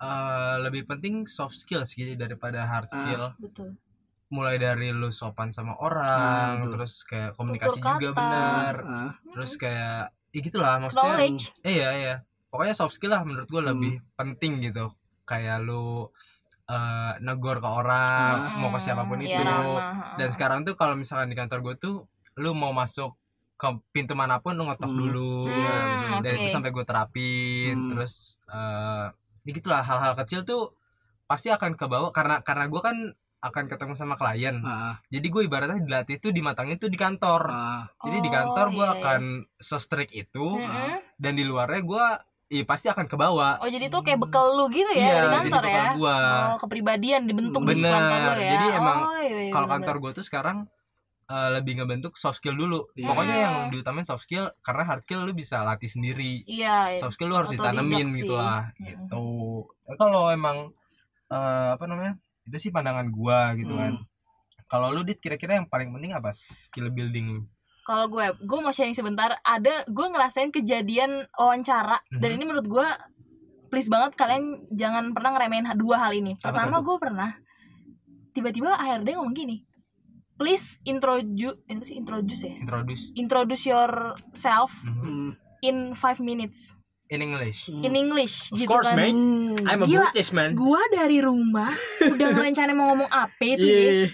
eh, lebih penting soft skill sih daripada hard Ah. skill betul. mulai dari lu sopan sama orang betul. terus kayak komunikasi Tutur juga kata. benar Ah, terus kayak ya gitulah maksudnya Knowledge. eh, iya iya pokoknya soft skill lah menurut gue Hmm. lebih penting gitu kayak lu eh, negor ke orang mau ke siapa pun Hmm, itu iya, ramah. dan sekarang tuh kalau misalkan di kantor gue tuh lu mau masuk ke pintu mana pun lu ngetok Hmm. dulu Hmm, dan oke. itu sampai gue terapin Hmm. terus eh ya gitulah hal-hal kecil tuh pasti akan kebawa karena karena gue kan akan ketemu sama klien ah, jadi gue ibaratnya dilatih tuh dimatangin tuh di kantor ah. jadi di Oh, kantor gue iya, iya. akan se-strict itu Mm-mm. dan di luarnya gue ya pasti akan kebawa Oh jadi tuh kayak bekal lu gitu ya iya di jadi kantor bekal ya? gue Oh kepribadian dibentuk di Bener. kantor lu ya? Jadi emang oh, iya, iya, kalau bener. kantor gue tuh sekarang eh, lebih ngebentuk soft skill dulu Iya. pokoknya yang diutamain soft skill karena hard skill lu bisa latih sendiri Iya. iya. soft skill lu harus ditanemin sih. gitu lah gitu Ya, kalau emang eh, apa namanya itu sih pandangan gua gitu kan Hmm. kalau lu dit kira-kira yang paling penting apa skill building lu Kalau gue, gue mau sharing sebentar. Ada gue ngerasain kejadian wawancara dan Mhm. ini menurut gue please banget kalian jangan pernah ngeremehin dua hal ini. Apa Pertama gue pernah tiba-tiba HRD ngomong gini, please introduce, ini apa sih introduce ya? introduce Introduce yourself Mhm. Hmm. in five minutes in English in English Of gitu course, kan. Hmm. I'm a Gila. British man Gua dari rumah udah ngerencanain mau ngomong apa itu ya. Iya,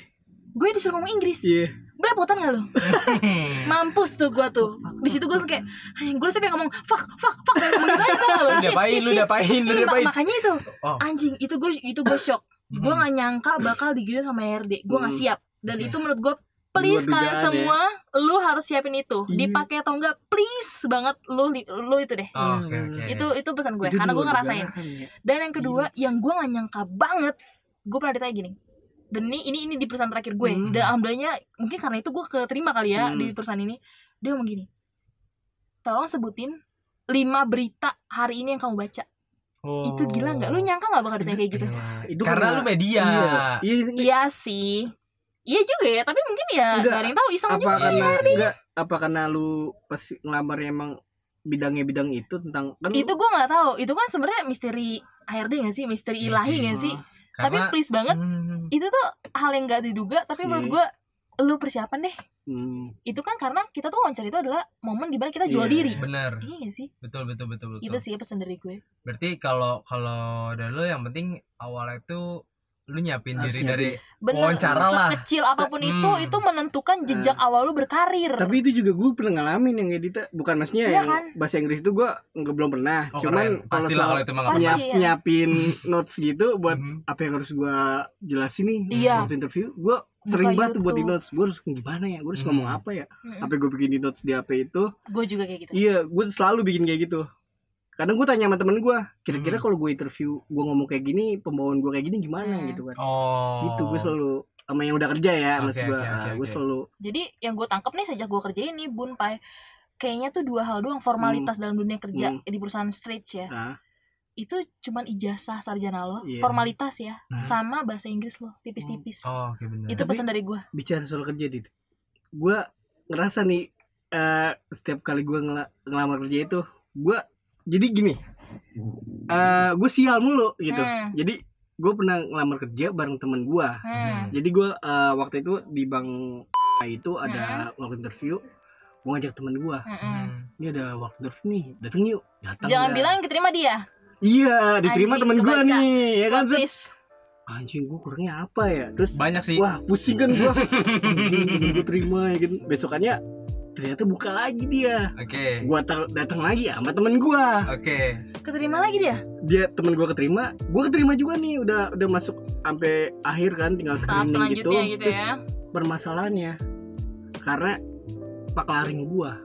Gue disuruh ngomong Inggris. iya. Belepotan gak lo? Mampus tuh gua tuh. Di situ gua kayak gue sampai ngomong fuck fuck fuck dan ngomong tau gak lo? lu Shit, lu shit. diapain lu Iya, diapain makanya itu Oh. anjing itu gue itu gue shock. Gue Mhm. gak nyangka bakal digituin sama RD. Gue gak Hmm. siap. Dan itu menurut gue please kalian ya. semua lu harus siapin itu. Iya. Dipakai atau enggak please banget lu lu itu deh. Oh, oke oke Itu itu pesan gue Itu karena gue ngerasain. ya. Dan yang kedua, yang gue gak nyangka banget, gue pernah ditanya gini. Dan ini ini ini di perusahaan terakhir gue. Hmm. Dan alhamdulillahnya mungkin karena itu gue keterima kali ya Hmm. di perusahaan ini. Dia ngomong gini, tolong sebutin lima berita hari ini yang kamu baca. Itu gila nggak? Lu nyangka nggak bakal ditanya kayak gitu? Iya. Itu karena karena- lu media Iya. Iya, iya. Iya sih. Iya juga ya, tapi mungkin ya Enggak. gak ada yang tahu iseng apa juga. karena enggak apa karena lu pas ngelamar emang bidangnya bidang itu tentang kan Itu gue nggak tahu. Itu kan sebenarnya misteri HRD gak sih? Misteri ilahi sih. gak sih? Karena Tapi please banget, Hmm. itu tuh hal yang gak diduga. Tapi Iya. menurut gue, lu persiapan deh. Hmm, itu kan karena kita tuh wawancara itu adalah momen di mana kita jual Iya. diri bener iya sih betul betul betul betul itu sih pesan dari gue berarti kalau kalau dari lu yang penting awalnya itu lu nyiapin Harus diri nyiapin. dari bener Wawancara lah. sekecil apa pun itu Hmm. itu menentukan jejak awal lu berkarir tapi itu juga gue pernah ngalamin yang edita bukan maksudnya Iya yang kan? bahasa Inggris itu gue nggak belum pernah oh, cuman kalau soal kalau itu Pasti. nyiap, ya. nyiapin notes gitu buat Mhm. apa yang harus gue jelasin nih Iya. waktu interview gue sering banget tuh buat di notes gue harus gimana ya gue harus Hmm. ngomong apa ya Mm-mm. apa gue bikin di notes di HP itu gue juga kayak gitu iya gue selalu bikin kayak gitu kadang gue tanya sama temen gue kira-kira Hmm. kalau gue interview gue ngomong kayak gini pembawaan gue kayak gini gimana Hmm. gitu kan oh gitu gue selalu sama yang udah kerja ya Oke, maksud gue oke, oke, gue oke. selalu jadi yang gue tangkap nih sejak gue kerja ini bun pai kayaknya tuh dua hal doang formalitas dalam dunia kerja Hmm. di perusahaan stretch ya ah, itu cuman ijazah sarjana lo Iya. formalitas ya Hmm. sama bahasa Inggris lo tipis-tipis oh oke bener itu pesan dari gue bicara soal kerja dit gue ngerasa nih eh, setiap kali gue ngela- ngelamar kerja itu gue jadi gini eh gue sial mulu gitu. Hmm. jadi gue pernah ngelamar kerja bareng temen gue Hmm. jadi gue eh, waktu itu di bank itu ada waktu interview gue ngajak temen gue Mm-mm. ini ada waktu interview nih dateng yuk. Datang Jangan dah. bilang yang keterima dia. iya diterima Anjing, temen gue nih ya kan anjing gue kurangnya apa ya? Terus banyak sih. wah pusing kan gue anjing temen gue terima ya kan? Besokannya ternyata buka lagi dia. Oke. Gua tar- datang lagi sama temen gua. Oke. Keterima lagi dia. dia temen gua keterima. Gua keterima juga nih udah udah masuk sampai akhir kan tinggal screening gitu, selanjutnya gitu, terus ya. permasalahannya karena pak laring gua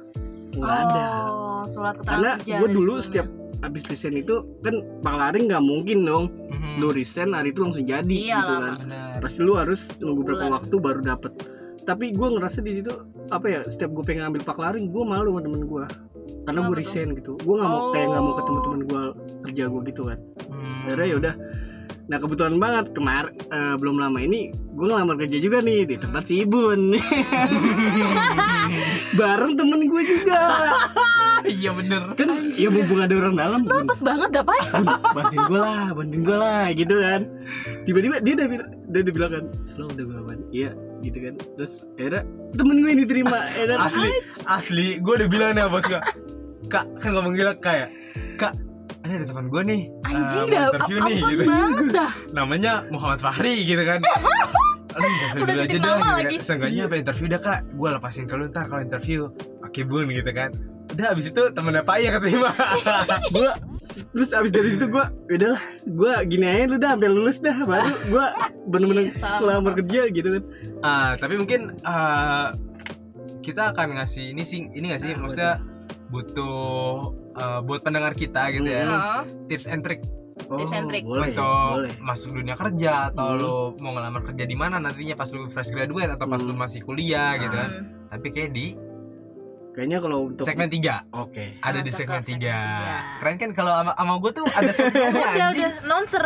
nggak ada. Oh, surat keterangan karena gua dulu sebelumnya. setiap habis resign itu kan pak laring nggak mungkin dong Mhm. lu resign hari itu langsung jadi Iya gitu kan. benar. Pasti lu harus nunggu berapa waktu baru dapet tapi gua ngerasa di situ apa ya setiap gue pengen ambil pak laring gue malu sama temen gue karena gue resign gitu. Gue nggak mau kayak nggak mau ketemu Oh. temen gue kerja gue gitu kan. Hmm. akhirnya ya udah. Nah kebetulan banget kemarin belum lama ini gue ngelamar kerja juga nih di tempat si Ibun. Bareng temen gue juga iya bener. Kan ya mumpung ada orang dalam. Bun, Pas banget dapat. Bun, bantuin gue lah bantuin gue lah gitu kan. Tiba-tiba dia udah bilang dia udah bilang kan slow udah gue bantu iya gitu kan. Terus akhirnya temen gue ini terima ya kan asli asli gue udah bilang nih bos gue kak kan ngomong gila kayak kak ini ada teman gue nih. Anjing mau dah, interview apa nih gitu. banget dah. namanya Muhammad Fahri gitu kan. Aduh, interview Udah aja dah nama gitu lagi. kan. Seenggaknya apa interview dah kak? Gue lepasin ke lu ntar kalau interview Oke bun gitu kan Udah abis itu temennya Pak yang keterima gue terus abis dari situ gue udahlah gue gini aja lu dah sampai lulus dah baru gue bener-bener Iya, ngelamar kerja gitu kan Ah, Tapi mungkin eh, Kita akan ngasih Ini sih Ini gak sih Apa Maksudnya Butuh eh, Buat pendengar kita gitu ya Hmm. Tips and trick Tips and trick. boleh untuk boleh masuk dunia kerja atau Hmm. lu mau ngelamar kerja di mana nantinya pas lu fresh graduate atau pas Hmm. lu masih kuliah gitu kan. Hmm. Tapi kayak di kayaknya kalau untuk segmen 3 oke ada di Mantap, segmen segmen 3. tiga. Keren kan kalau sama, sama gue tuh ada segmennya Udah, anjing. udah, nonser.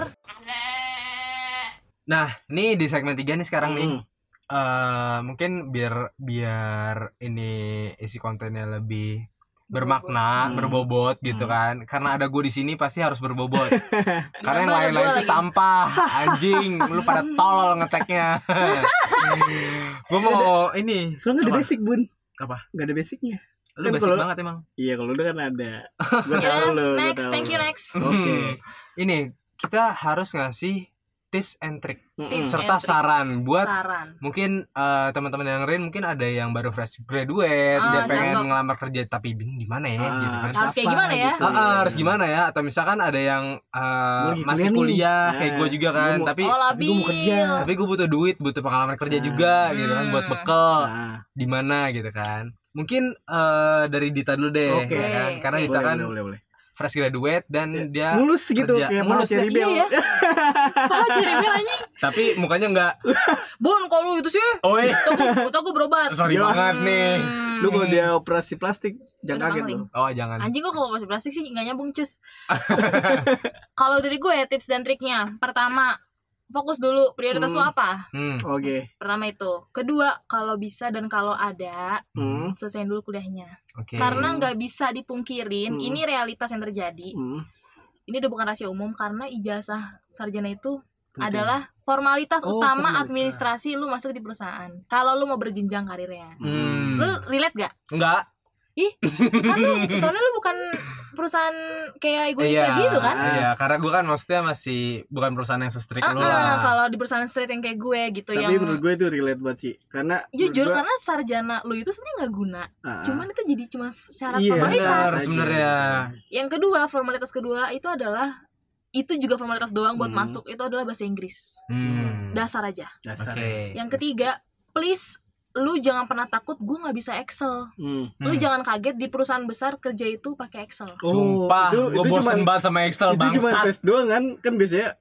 Nah, nih di segmen 3 nih sekarang nih Hmm. eh mungkin biar biar ini isi kontennya lebih bermakna, Hmm. berbobot gitu Hmm. kan. Karena ada gue di sini pasti harus berbobot. Karena yang lain-lain itu lagi. sampah, anjing. Lu pada tolol ngeteknya. gue mau ini. soalnya nggak ada basic bun Apa? nggak ada basicnya Lu Kan basic kalau- banget emang. iya kalau udah kan ada gue Ya, tahu gua next, tahu thank you next. Oke. Hmm. Ini kita harus ngasih tips and trick. Tips. serta and trick. saran buat Saran. mungkin eh, teman-teman yang dengerin mungkin ada yang baru fresh graduate Ah, dia pengen cakep. ngelamar kerja tapi bingung di mana ya Ah, gitu kan. Harus kayak apa gimana ya? gitu. Ah, ah, harus gimana ya atau misalkan ada yang Gua lagi masih kuliah nih. kuliah kayak Nah, gue juga gua kan mau- tapi Oh, tapi gua mau kerja. tapi gue butuh duit butuh pengalaman kerja Nah. juga gitu kan buat Hmm. bekal Nah, di mana gitu kan mungkin eh, dari Dita dulu deh Oke. ya kan? karena Dita boleh, kan boleh, boleh, boleh. Fresh graduate dan dia mulus gitu kerja. kayak Mulus ya. bell Iya anjing. tapi mukanya enggak Bon, kalau lu itu sih, oi tau gue berobat. sorry Yo. banget nih Hmm. lu kalau dia operasi plastik jangan Udah kaget lo oh jangan Anjing gue kalau masih plastik sih nggak nyambung cus. kalau dari gue tips dan triknya, pertama fokus dulu prioritas Hmm. lu apa. hmm. oke Pertama itu. Kedua kalau bisa dan kalau ada Hmm. selesaiin dulu kuliahnya. oke Karena nggak bisa dipungkirin, Hmm. ini realitas yang terjadi. Hmm. Ini udah bukan rahasia umum karena ijazah sarjana itu Penting. adalah formalitas Oh, utama formalitas. administrasi lu masuk di perusahaan. Kalau lu mau berjenjang karirnya. Hmm. Lu relate gak? enggak Kan lu soalnya lu bukan perusahaan kayak egois iya gitu kan? iya karena gue kan maksudnya masih bukan perusahaan yang se-strict Ah, lu ah, lah kalau di perusahaan straight yang kayak gue gitu tapi yang menurut gue itu relate banget sih karena jujur menurut karena sarjana lu itu sebenarnya nggak guna. ah, Cuman itu jadi cuma syarat Iya, formalitas. sebenarnya Yang kedua, formalitas kedua itu adalah itu juga formalitas doang buat Hmm. masuk itu adalah bahasa Inggris. hmm. Dasar aja. dasar oke Yang ketiga, please lu jangan pernah takut gue nggak bisa Excel. Hmm. Lu Hmm. jangan kaget di perusahaan besar kerja itu pakai Excel. Sumpah, itu- gue bosen cuman- banget sama Excel itu cuma tes doang kan kan biasanya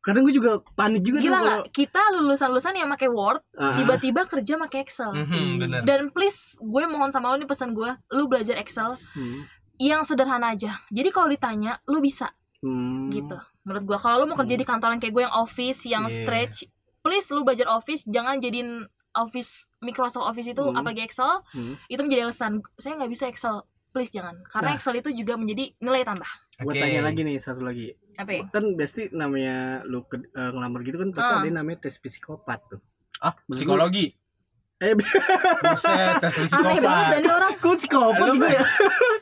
kadang gue juga panik juga Gila tuh nggak? Kita lulusan-lulusan yang pakai Word, kalau- Ah, tiba-tiba kerja pakai Excel. Mhm, bener. Dan please, gue mohon sama lo nih pesan gue, lu belajar Excel hmm. yang sederhana aja. Jadi kalau ditanya, lu bisa Hmm. gitu. Menurut gue, kalau lu mau kerja Hmm. di kantor yang kayak gue yang office, yang Iya. stretch, please lu belajar office, jangan jadiin Office Microsoft Office itu Hmm. apalagi Excel Hmm. itu menjadi alasan saya nggak bisa Excel please jangan karena Nah. Excel itu juga menjadi nilai tambah Gue Oke. tanya lagi nih satu lagi. apa ya? Kan pasti namanya lu ke, eh, ngelamar gitu kan pasti Ah. ada namanya tes psikopat tuh. Ah, psikologi. Eh, Buset, tes aneh banget dan psikopat. orang Kok psikopat gitu ya?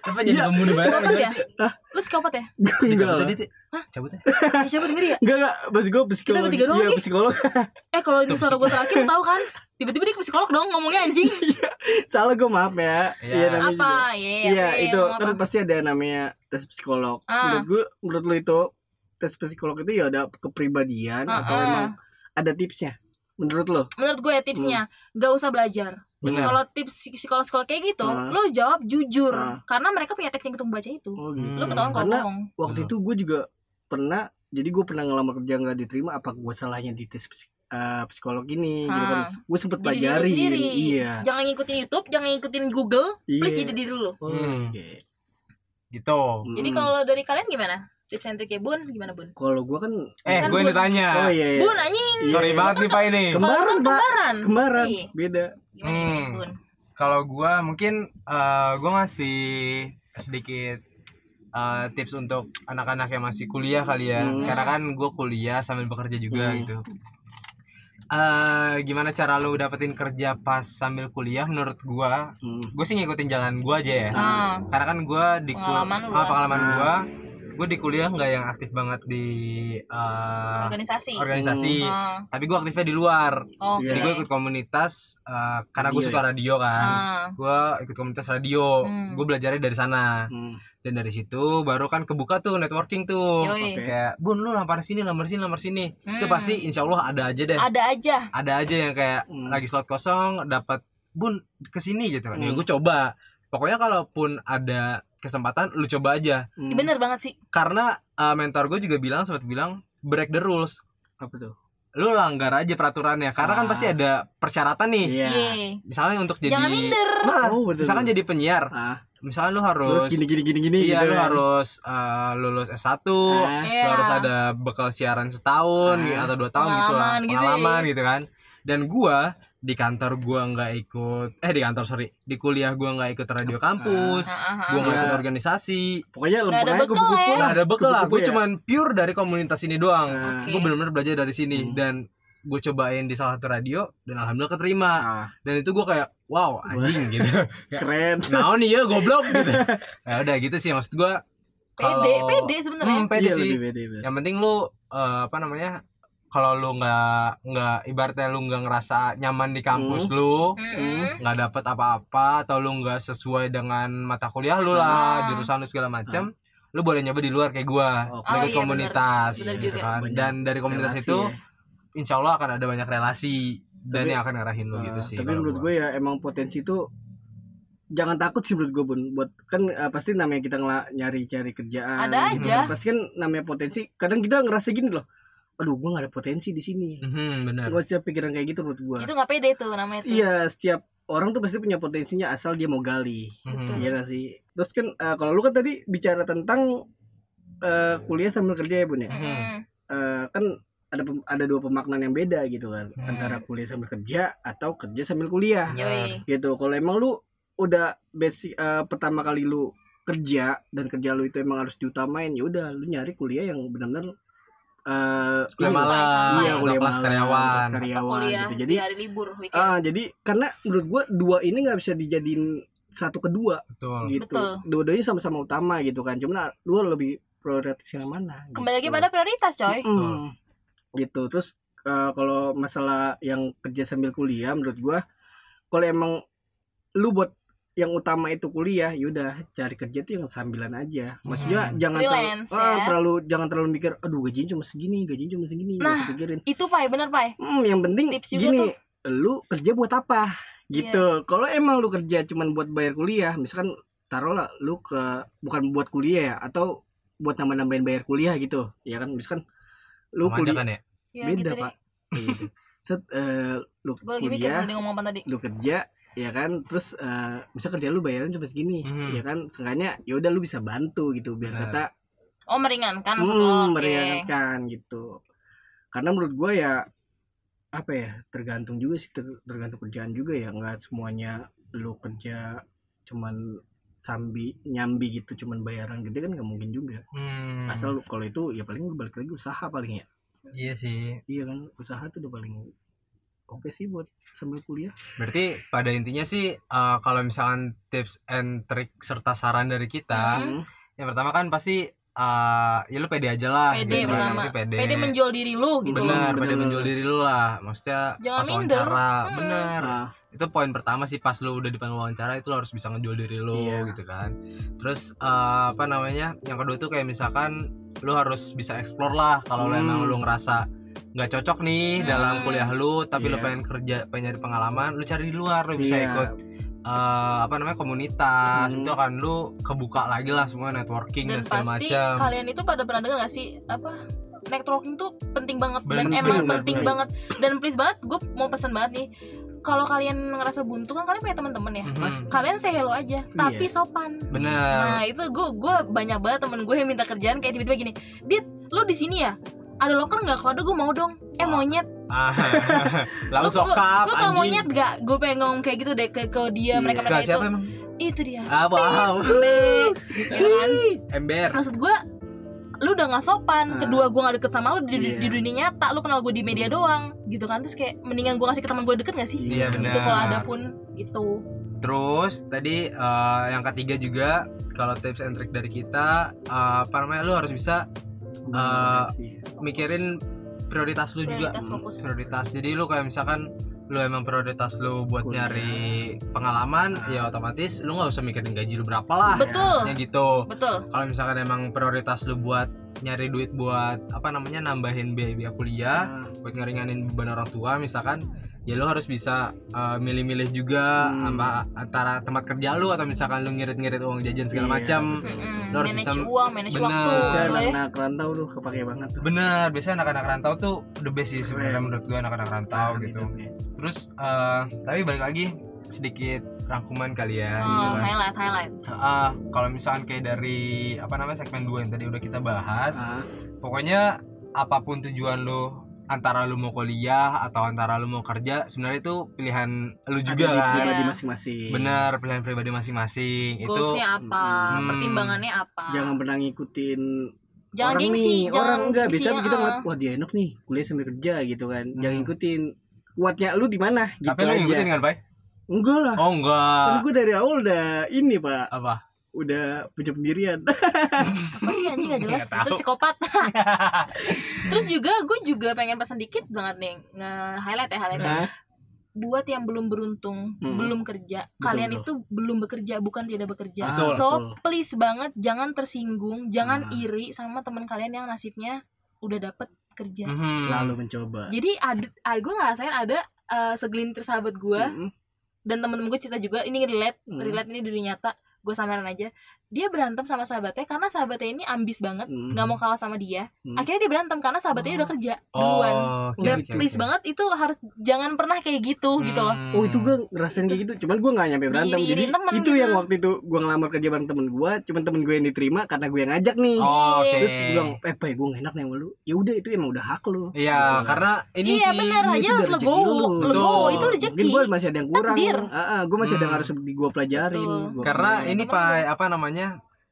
Apa jadi Iya, pembunuh banget psikopat ya? sih? lu psikopat ya Enggak cabut lah. tadi, Ti. Cabut ya. ya, siapa denger ya Enggak enggak, maksud gue psikolog. bertiga doang Iya, psikolog. eh kalau ini suara gue terakhir lu tahu kan tiba-tiba dia ke psikolog dong ngomongnya anjing Salah gue maaf ya. Iya. namanya apa. Iya, Iya, apa, itu kan apa? pasti ada namanya tes psikolog. Ah. Menurut gue, menurut lu itu tes psikolog itu ya ada kepribadian Ah, atau ah. emang ada tipsnya? Menurut lo? menurut gue ya tipsnya nggak usah belajar kalau tips psikolog-psikolog kayak gitu Ah. lu jawab jujur Ah. karena mereka punya teknik untuk membaca itu Oh Hmm. lu ketahuan kalau Karena bohong waktu Hmm. itu gue juga pernah jadi gue pernah ngelamar kerja nggak diterima apa gue salahnya di tes psik- eh, psikolog ini gitu kan Ah. gue sempet jadi pelajari sendiri iya jangan ngikutin YouTube jangan ngikutin Google please Iya. jadi diri lu Oh, Hmm. oke. Gitu. jadi Mm. kalau dari kalian gimana tips and triknya bun gimana bun kalau gue kan Eh, Kan gue yang Bun. ditanya. oh iya, iya. bun anjing Iya, Sorry banget nih Pak ini. Kembaran, Kalau kan Pak. kembaran kembaran Iya. beda gimana Hmm. bun Kalau gua mungkin eh, gua ngasih sedikit eh, tips untuk anak-anak yang masih kuliah kali ya. Hmm. Karena kan gua kuliah sambil bekerja juga Hmm. gitu. Eh gimana cara lu dapetin kerja pas sambil kuliah menurut gua? Hmm. Gue sih ngikutin jalan gua aja ya. ah Karena kan gua di Pengalaman ah, pengalaman Ah. gua gue di kuliah nggak yang aktif banget di eh, organisasi. organisasi. Ah, tapi gue aktifnya di luar. Oke. Jadi gue ikut komunitas eh, karena gue Radio suka radio kan. Ah. Gue ikut komunitas radio. Hmm. gue belajarnya dari sana. Hmm. dan dari situ baru kan kebuka tuh networking tuh. Yoi. Oke. kayak bun lu lamar sini lamar sini lamar sini. Itu Hmm. pasti insya Allah ada aja deh. Ada aja. Ada aja yang kayak Hmm. lagi slot kosong dapat bun ke sini gitu kan. Ya Hmm. gue coba. Pokoknya kalaupun ada kesempatan lu coba aja Hmm. Bener banget sih karena uh, mentor gue juga bilang sempat bilang break the rules apa tuh lu langgar aja peraturannya karena kan Ah. pasti ada persyaratan nih iya Yeay. misalnya untuk jadi jangan minder nah oh betul misalkan jadi penyiar ah misalnya lu terus harus gini gini gini gini iya gitu lu kan. harus uh, lulus S1 Ah. lu Iya. harus ada bekal siaran setahun Ah. atau dua tahun gitu lah Pengalaman gitu ya. pengalaman gitu kan dan gua di kantor gua nggak ikut eh di kantor sorry di kuliah gua nggak ikut radio kampus Ah, ah, ah. gua nggak Iya. ikut organisasi pokoknya Nggak ada lempeng aja bekal kupu-kupu ya. lah ada bekal lah gue ya. cuman pure dari komunitas ini doang Ah. gue benar-benar belajar dari sini Hmm. dan gue cobain di salah satu radio dan alhamdulillah keterima Ah, dan itu gue kayak wow anjing gitu keren nah nih ya goblok gitu ya udah gitu sih maksud gue pede pede sebenarnya hmm, pede Iya, sih lebih pede, pede. yang penting lu eh, apa namanya kalau lu nggak nggak ibaratnya lu nggak ngerasa nyaman di kampus lu Mm-mm. nggak dapet apa-apa atau lu nggak sesuai dengan mata kuliah lu lah Ah. jurusan lu segala macam lu boleh nyoba di luar kayak gua Oh, ikut iya, komunitas bener. Bener gitu juga. kan Banyak dan dari komunitas Relasi itu ya. insya Allah akan ada banyak relasi dan Tapi- yang akan ngarahin lu gitu Ah, sih tapi menurut gua. gue ya emang potensi itu jangan takut sih menurut gue bun buat kan eh, pasti namanya kita nyari cari kerjaan Ada gitu. aja. pasti kan namanya potensi kadang kita ngerasa gini loh aduh gue gak ada potensi di sini. Mhm, bener gue setiap pikiran kayak gitu menurut gue itu nggak pede tuh namanya tuh. Iya setiap orang tuh pasti punya potensinya asal dia mau gali. Mhm. iya gak sih? Terus kan eh, kalau lu kan tadi bicara tentang eh, kuliah sambil kerja ya bun ya? Mm-mm. Eh, kan ada ada dua pemaknaan yang beda gitu kan. Hmm. antara kuliah sambil kerja atau kerja sambil kuliah. Yoi. gitu. Kalau emang lu udah basic eh, pertama kali lu kerja dan kerja lu itu emang harus diutamain ya udah lu nyari kuliah yang benar-benar eh kuliah malam. iya atau kuliah kelas malam, karyawan. Kelas karyawan kuliah gitu. di jadi hari libur weekend ah jadi karena menurut gua dua ini nggak bisa dijadiin satu kedua betul. gitu. Betul. dua-duanya sama-sama utama gitu kan. Cuman lu lebih prioritas yang mana kembali lagi gitu. pada prioritas coy. Mm. gitu. Terus eh, kalau masalah yang kerja sambil kuliah menurut gua kalau emang lu buat yang utama itu kuliah yaudah cari kerja tuh yang sambilan aja maksudnya Hmm. jangan Freelance, terlalu, ah, ya. terlalu jangan terlalu mikir aduh gajinya cuma segini gajinya cuma segini nggak Nah, usah pikirin itu pai bener pai hmm, yang penting Tips juga gini tuh. Iya. lu kerja buat apa gitu kalau emang lu kerja cuman buat bayar kuliah misalkan taruhlah lu ke bukan buat kuliah ya atau buat nambah-nambahin bayar kuliah gitu ya kan misalkan lu sama kuliah kan ya ya beda gitu deh pak Kayak gitu. set eh, lu mikir kuliah lu kerja ya kan? Terus eh bisa kerja lu bayaran cuma segini Mhm. ya kan? Seenggaknya ya udah lu bisa bantu gitu biar Benar. kata oh meringankan hmm, oke. meringankan gitu. Karena menurut gua ya apa ya tergantung juga sih ter- tergantung kerjaan juga ya. Nggak semuanya lu kerja cuman sambi nyambi gitu cuman bayaran gede kan nggak mungkin juga. Hmm. asal lu- kalau itu ya paling lu balik lagi usaha paling ya. Iya sih. Iya kan? Usaha tuh udah paling oke sih buat sambil kuliah berarti pada intinya sih eh, kalau misalkan tips and trick serta saran dari kita Hmm. yang pertama kan pasti eh, ya lu pede aja lah Pede gitu pertama. Pede, pede menjual diri lu gitu loh bener, pede Bener. menjual diri lu lah maksudnya Jangan pas minder. wawancara Hmm. bener Nah, itu poin pertama sih pas lu udah dipanggil wawancara itu lu harus bisa ngejual diri lu Iya. gitu kan terus eh, apa namanya yang kedua tuh kayak misalkan lu harus bisa explore lah kalau lu Hmm. emang lu ngerasa nggak cocok nih Hmm. dalam kuliah lu tapi lu Iya. pengen kerja pengen nyari pengalaman lu cari di luar lu bisa Iya. ikut eh, apa namanya komunitas Hmm. itu akan lu kebuka lagi lah semua networking dan, dan segala pasti macam kalian itu pada pernah dengar gak sih apa networking tuh penting banget dan Penting, emang penting, penting penting. banget dan please banget gue mau pesan banget nih kalau kalian ngerasa buntu kan kalian punya teman-teman ya Mhm. kalian say hello aja tapi sopan bener nah itu gue gue banyak banget temen gue yang minta kerjaan kayak tiba-tiba gini dit lu di sini ya ada loker nggak kalau ada gue mau dong. Eh monyet. Ah, lu, langsung lu, sokap lu tau monyet gak gue pengen ngomong kayak gitu deh ke, ke dia Iya. mereka mereka itu. siapa emang? Itu dia. Ah wow. gitu kan? Ember. Maksud gue lu udah gak sopan. Ah. kedua gue gak deket sama lu di, di- Iya. di dunia nyata. Lu kenal gue di media doang gitu kan? Terus kayak mendingan gue kasih ke teman gue deket gak sih? Iya, benar. itu kalau ada pun gitu. Terus tadi eh, yang ketiga juga kalau tips and trick dari kita eh, apa namanya lu harus bisa Eh, sih. mikirin prioritas lu juga. prioritas fokus Prioritas. Jadi lu kayak misalkan lu emang prioritas lu buat Kuliah. nyari pengalaman ya otomatis lu nggak usah mikirin gaji lu berapa lah. betul Ya gitu. betul Kalau misalkan emang prioritas lu buat nyari duit buat apa namanya nambahin biaya, kuliah, Nah, buat ngeringanin beban orang tua misalkan ya lu harus bisa uh, milih-milih juga Hmm. apa antara tempat kerja lu atau misalkan lu ngirit-ngirit uang jajan segala Iya, macam Mm-mm. Lu harus manage bisa- uang manage Bener. waktu bisa gitu ya. anak-anak rantau tuh kepake banget tuh bener biasanya anak-anak rantau tuh the best sih sebenarnya menurut gua anak-anak rantau Nah, gitu ya. terus uh, tapi balik lagi sedikit rangkuman kali ya gitu oh, kan. highlight highlight. Ah, kalau misalkan kayak dari apa namanya segmen 2 yang tadi udah kita bahas Ah, pokoknya apa pun tujuan lu antara lu mau kuliah atau antara lu mau kerja sebenarnya itu pilihan lu juga ada kan. pribadi Iya. masing-masing. Benar pilihan pribadi masing-masing. Itu apa? Hmm. pertimbangannya apa? Jangan pernah ngikutin jangan orang gengsi nih, jangan orang enggak bisa kita ngeliat wah dia enak nih kuliah sambil kerja gitu kan. Jangan Hmm. ngikutin kuatnya lu di mana gitu tapi lu ngikutin kan pak enggak lah oh kan enggak gue dari awal udah ini pak apa udah punya pendirian apa sih anjing gak jelas psikopat terus juga gue juga pengen pesan dikit banget nih nge highlight ya highlight Hah? buat yang belum beruntung Hmm. belum kerja Betul, kalian betul. itu belum bekerja bukan tidak bekerja Betul. so Betul. please banget jangan tersinggung jangan Hmm. iri sama teman kalian yang nasibnya udah dapet kerja Mhm. selalu mencoba jadi ada, gue ngerasain ada eh, segelintir sahabat gue Mm-mm. Dan temen-temen gue cerita juga ini relate Hmm. relate ini dari nyata gue samaran aja dia berantem sama sahabatnya karena sahabatnya ini ambis banget Mm. nggak mau kalah sama dia Hmm. akhirnya dia berantem karena sahabatnya Oh. udah kerja duluan oh oke, dan oke, please oke. banget itu harus jangan pernah kayak gitu gitu loh Hmm. Oh itu gue ngerasain kayak gitu, cuman gue gak nyampe berantem Jadi Diiri-iriin temen itu gitu. yang waktu itu gue ngelamar kerja bareng temen gue Cuman temen gue yang diterima karena gue yang ngajak nih Oh, oke Terus gue bilang, eh Pak gue gak enak nih sama lu Ya udah itu emang udah hak lu iya karena ini iya sih bener Ini aja harus legowo lu. legowo itu rezeki Mungkin gue masih ada yang kurang Takdir. Gue masih ada yang Hmm. harus gue pelajarin karena ini pak apa namanya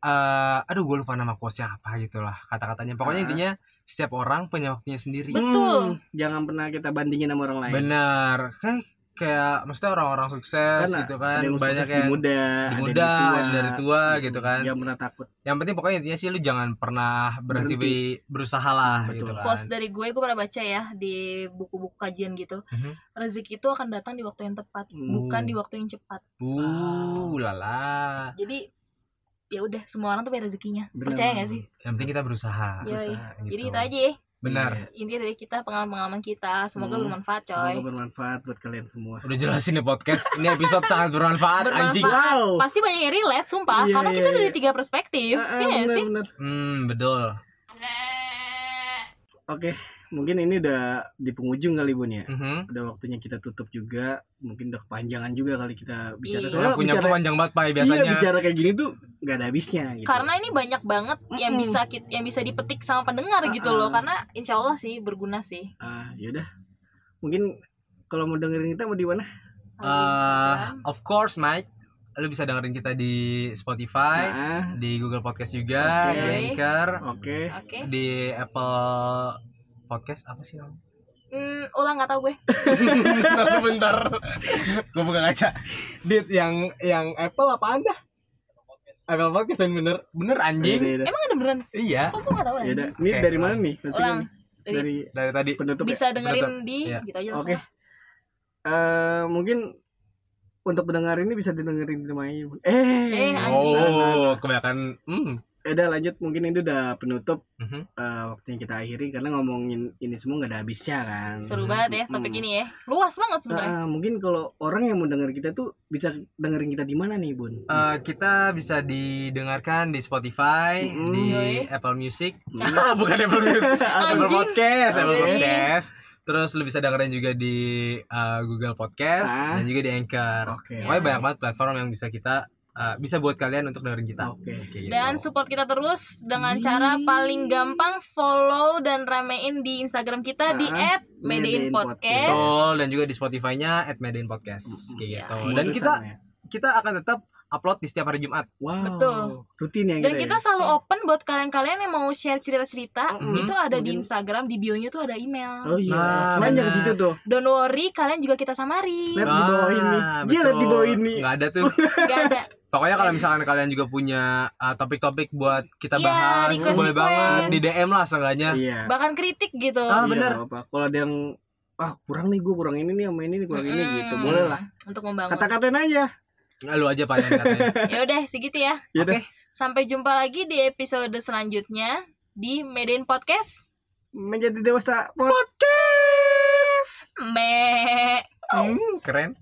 eh aduh gue lupa nama quotesnya apa gitulah kata-katanya pokoknya Ah. intinya setiap orang punya waktunya sendiri Betul. Hmm, Jangan pernah kita bandingin sama orang lain benar kan kayak maksudnya orang-orang sukses Karena gitu Ada kan yang banyak di yang muda di ada yang muda tua. ada dari tua gitu kan Jangan pernah takut yang penting pokoknya intinya sih lu jangan pernah berhenti, Berhenti. be- berusaha lah Betul. gitu kan quotes dari gue gue pernah baca ya di buku-buku kajian gitu Mhm. rezeki itu akan datang di waktu yang tepat Hmm. bukan di waktu yang cepat uh lala jadi ya udah semua orang tuh punya rezekinya. Benar. percaya gak sih? Yang penting kita berusaha Yoi. Berusaha, gitu. jadi itu aja ya. Benar. Iya. intinya dari kita pengalaman-pengalaman kita. Semoga Hmm. bermanfaat coy. Semoga bermanfaat buat kalian semua. Udah jelasin nih podcast. Ini episode sangat bermanfaat, Bermanfaat. anjing Wow. Pasti banyak yang relate sumpah. Iya, karena kita iya, dari tiga perspektif. Ya nggak bener, sih bener. hmm betul. Oke, mungkin ini udah di penghujung kali bun ya. Mhm. Udah waktunya kita tutup juga. Mungkin udah kepanjangan juga kali kita bicara. Iya. Soalnya yang punya bicara, panjang banget pak biasanya Iya, bicara kayak gini tuh nggak ada habisnya. Gitu. karena ini banyak banget yang bisa kit- yang bisa dipetik sama pendengar gitu Ah, loh karena insya Allah sih berguna sih ah, yaudah. mungkin kalau mau dengerin kita mau di mana Eh, of course Mike lu bisa dengerin kita di Spotify nah di Google Podcast juga Oke. di Anchor oke Oke. di Apple Podcast apa sih namanya Hmm, ulang nggak tahu gue. bentar bentar gue buka kaca dit yang yang Apple apa anda Apple Podcast yang bener bener anjing Yaudah, yaudah. Emang ada beneran? iya Kok gue nggak tahu anjing? ini Oke, dari mana nih Ulang. Dari- dari dari tadi penutup ya? Bisa dengerin Betul. di Iya. gitu aja Oke. langsung. Eh, mungkin untuk pendengar ini bisa didengerin di rumah ibu. Eh, Eh, anjing. oh kebanyakan hmm udah lanjut mungkin ini udah penutup Mhm. eh, waktunya kita akhiri karena ngomongin ini semua nggak ada habisnya kan. Seru banget ya topik Hmm. ini ya. Luas banget sebenarnya. Nah, mungkin kalau orang yang mau denger kita tuh bisa dengerin kita di mana nih, Bun? Eh, kita bisa didengarkan di Spotify, Mm, di yoi. Apple Music. Hmm. Bukan Apple Music, Apple Anjing. Podcast, Apple. Podcast. Terus lu bisa dengerin juga di eh, Google Podcast Ah. dan juga di Anchor. Oke. Pokoknya banyak banget platform yang bisa kita eh, bisa buat kalian untuk dengerin kita. Oke. Kayak gitu. Dan support kita terus dengan Di- cara paling gampang follow dan ramein di Instagram kita di Ah, @medein Medein podcast. Betul dan juga di Spotify-nya @medain podcast kayak Iya. gitu. Semua Dan kita ya. kita akan tetap upload di setiap hari Jumat. wow. Betul. Rutin ya Dan kita. kita ya? selalu open buat kalian-kalian yang mau share cerita-cerita. Mm-mm. Itu ada di Mungkin- Instagram, di bio-nya tuh ada email. Oh iya, Nah, semuanya ke situ tuh. Don't worry, kalian juga kita samari. Lihat di bawah ini. Ah, Dia lihat di betul. bawah ini. Nggak ada tuh. Gak ada. Pokoknya kalau misalkan kalian juga punya uh, topik-topik buat kita Iya, bahas, request- boleh request. banget di DM lah seenggaknya. Iya. Bahkan kritik gitu. Ah, Iya, bener. apa-apa. Kalau ada yang ah kurang nih gue kurang ini nih sama ini nih kurang ini Mm-mm. gitu boleh lah Untuk membangun. kata-katain aja Nah, lu aja paling katanya. Ya udah, segitu ya. ya Oke. udah Sampai jumpa lagi di episode selanjutnya di Medein Podcast. menjadi dewasa Me. Hmm, keren.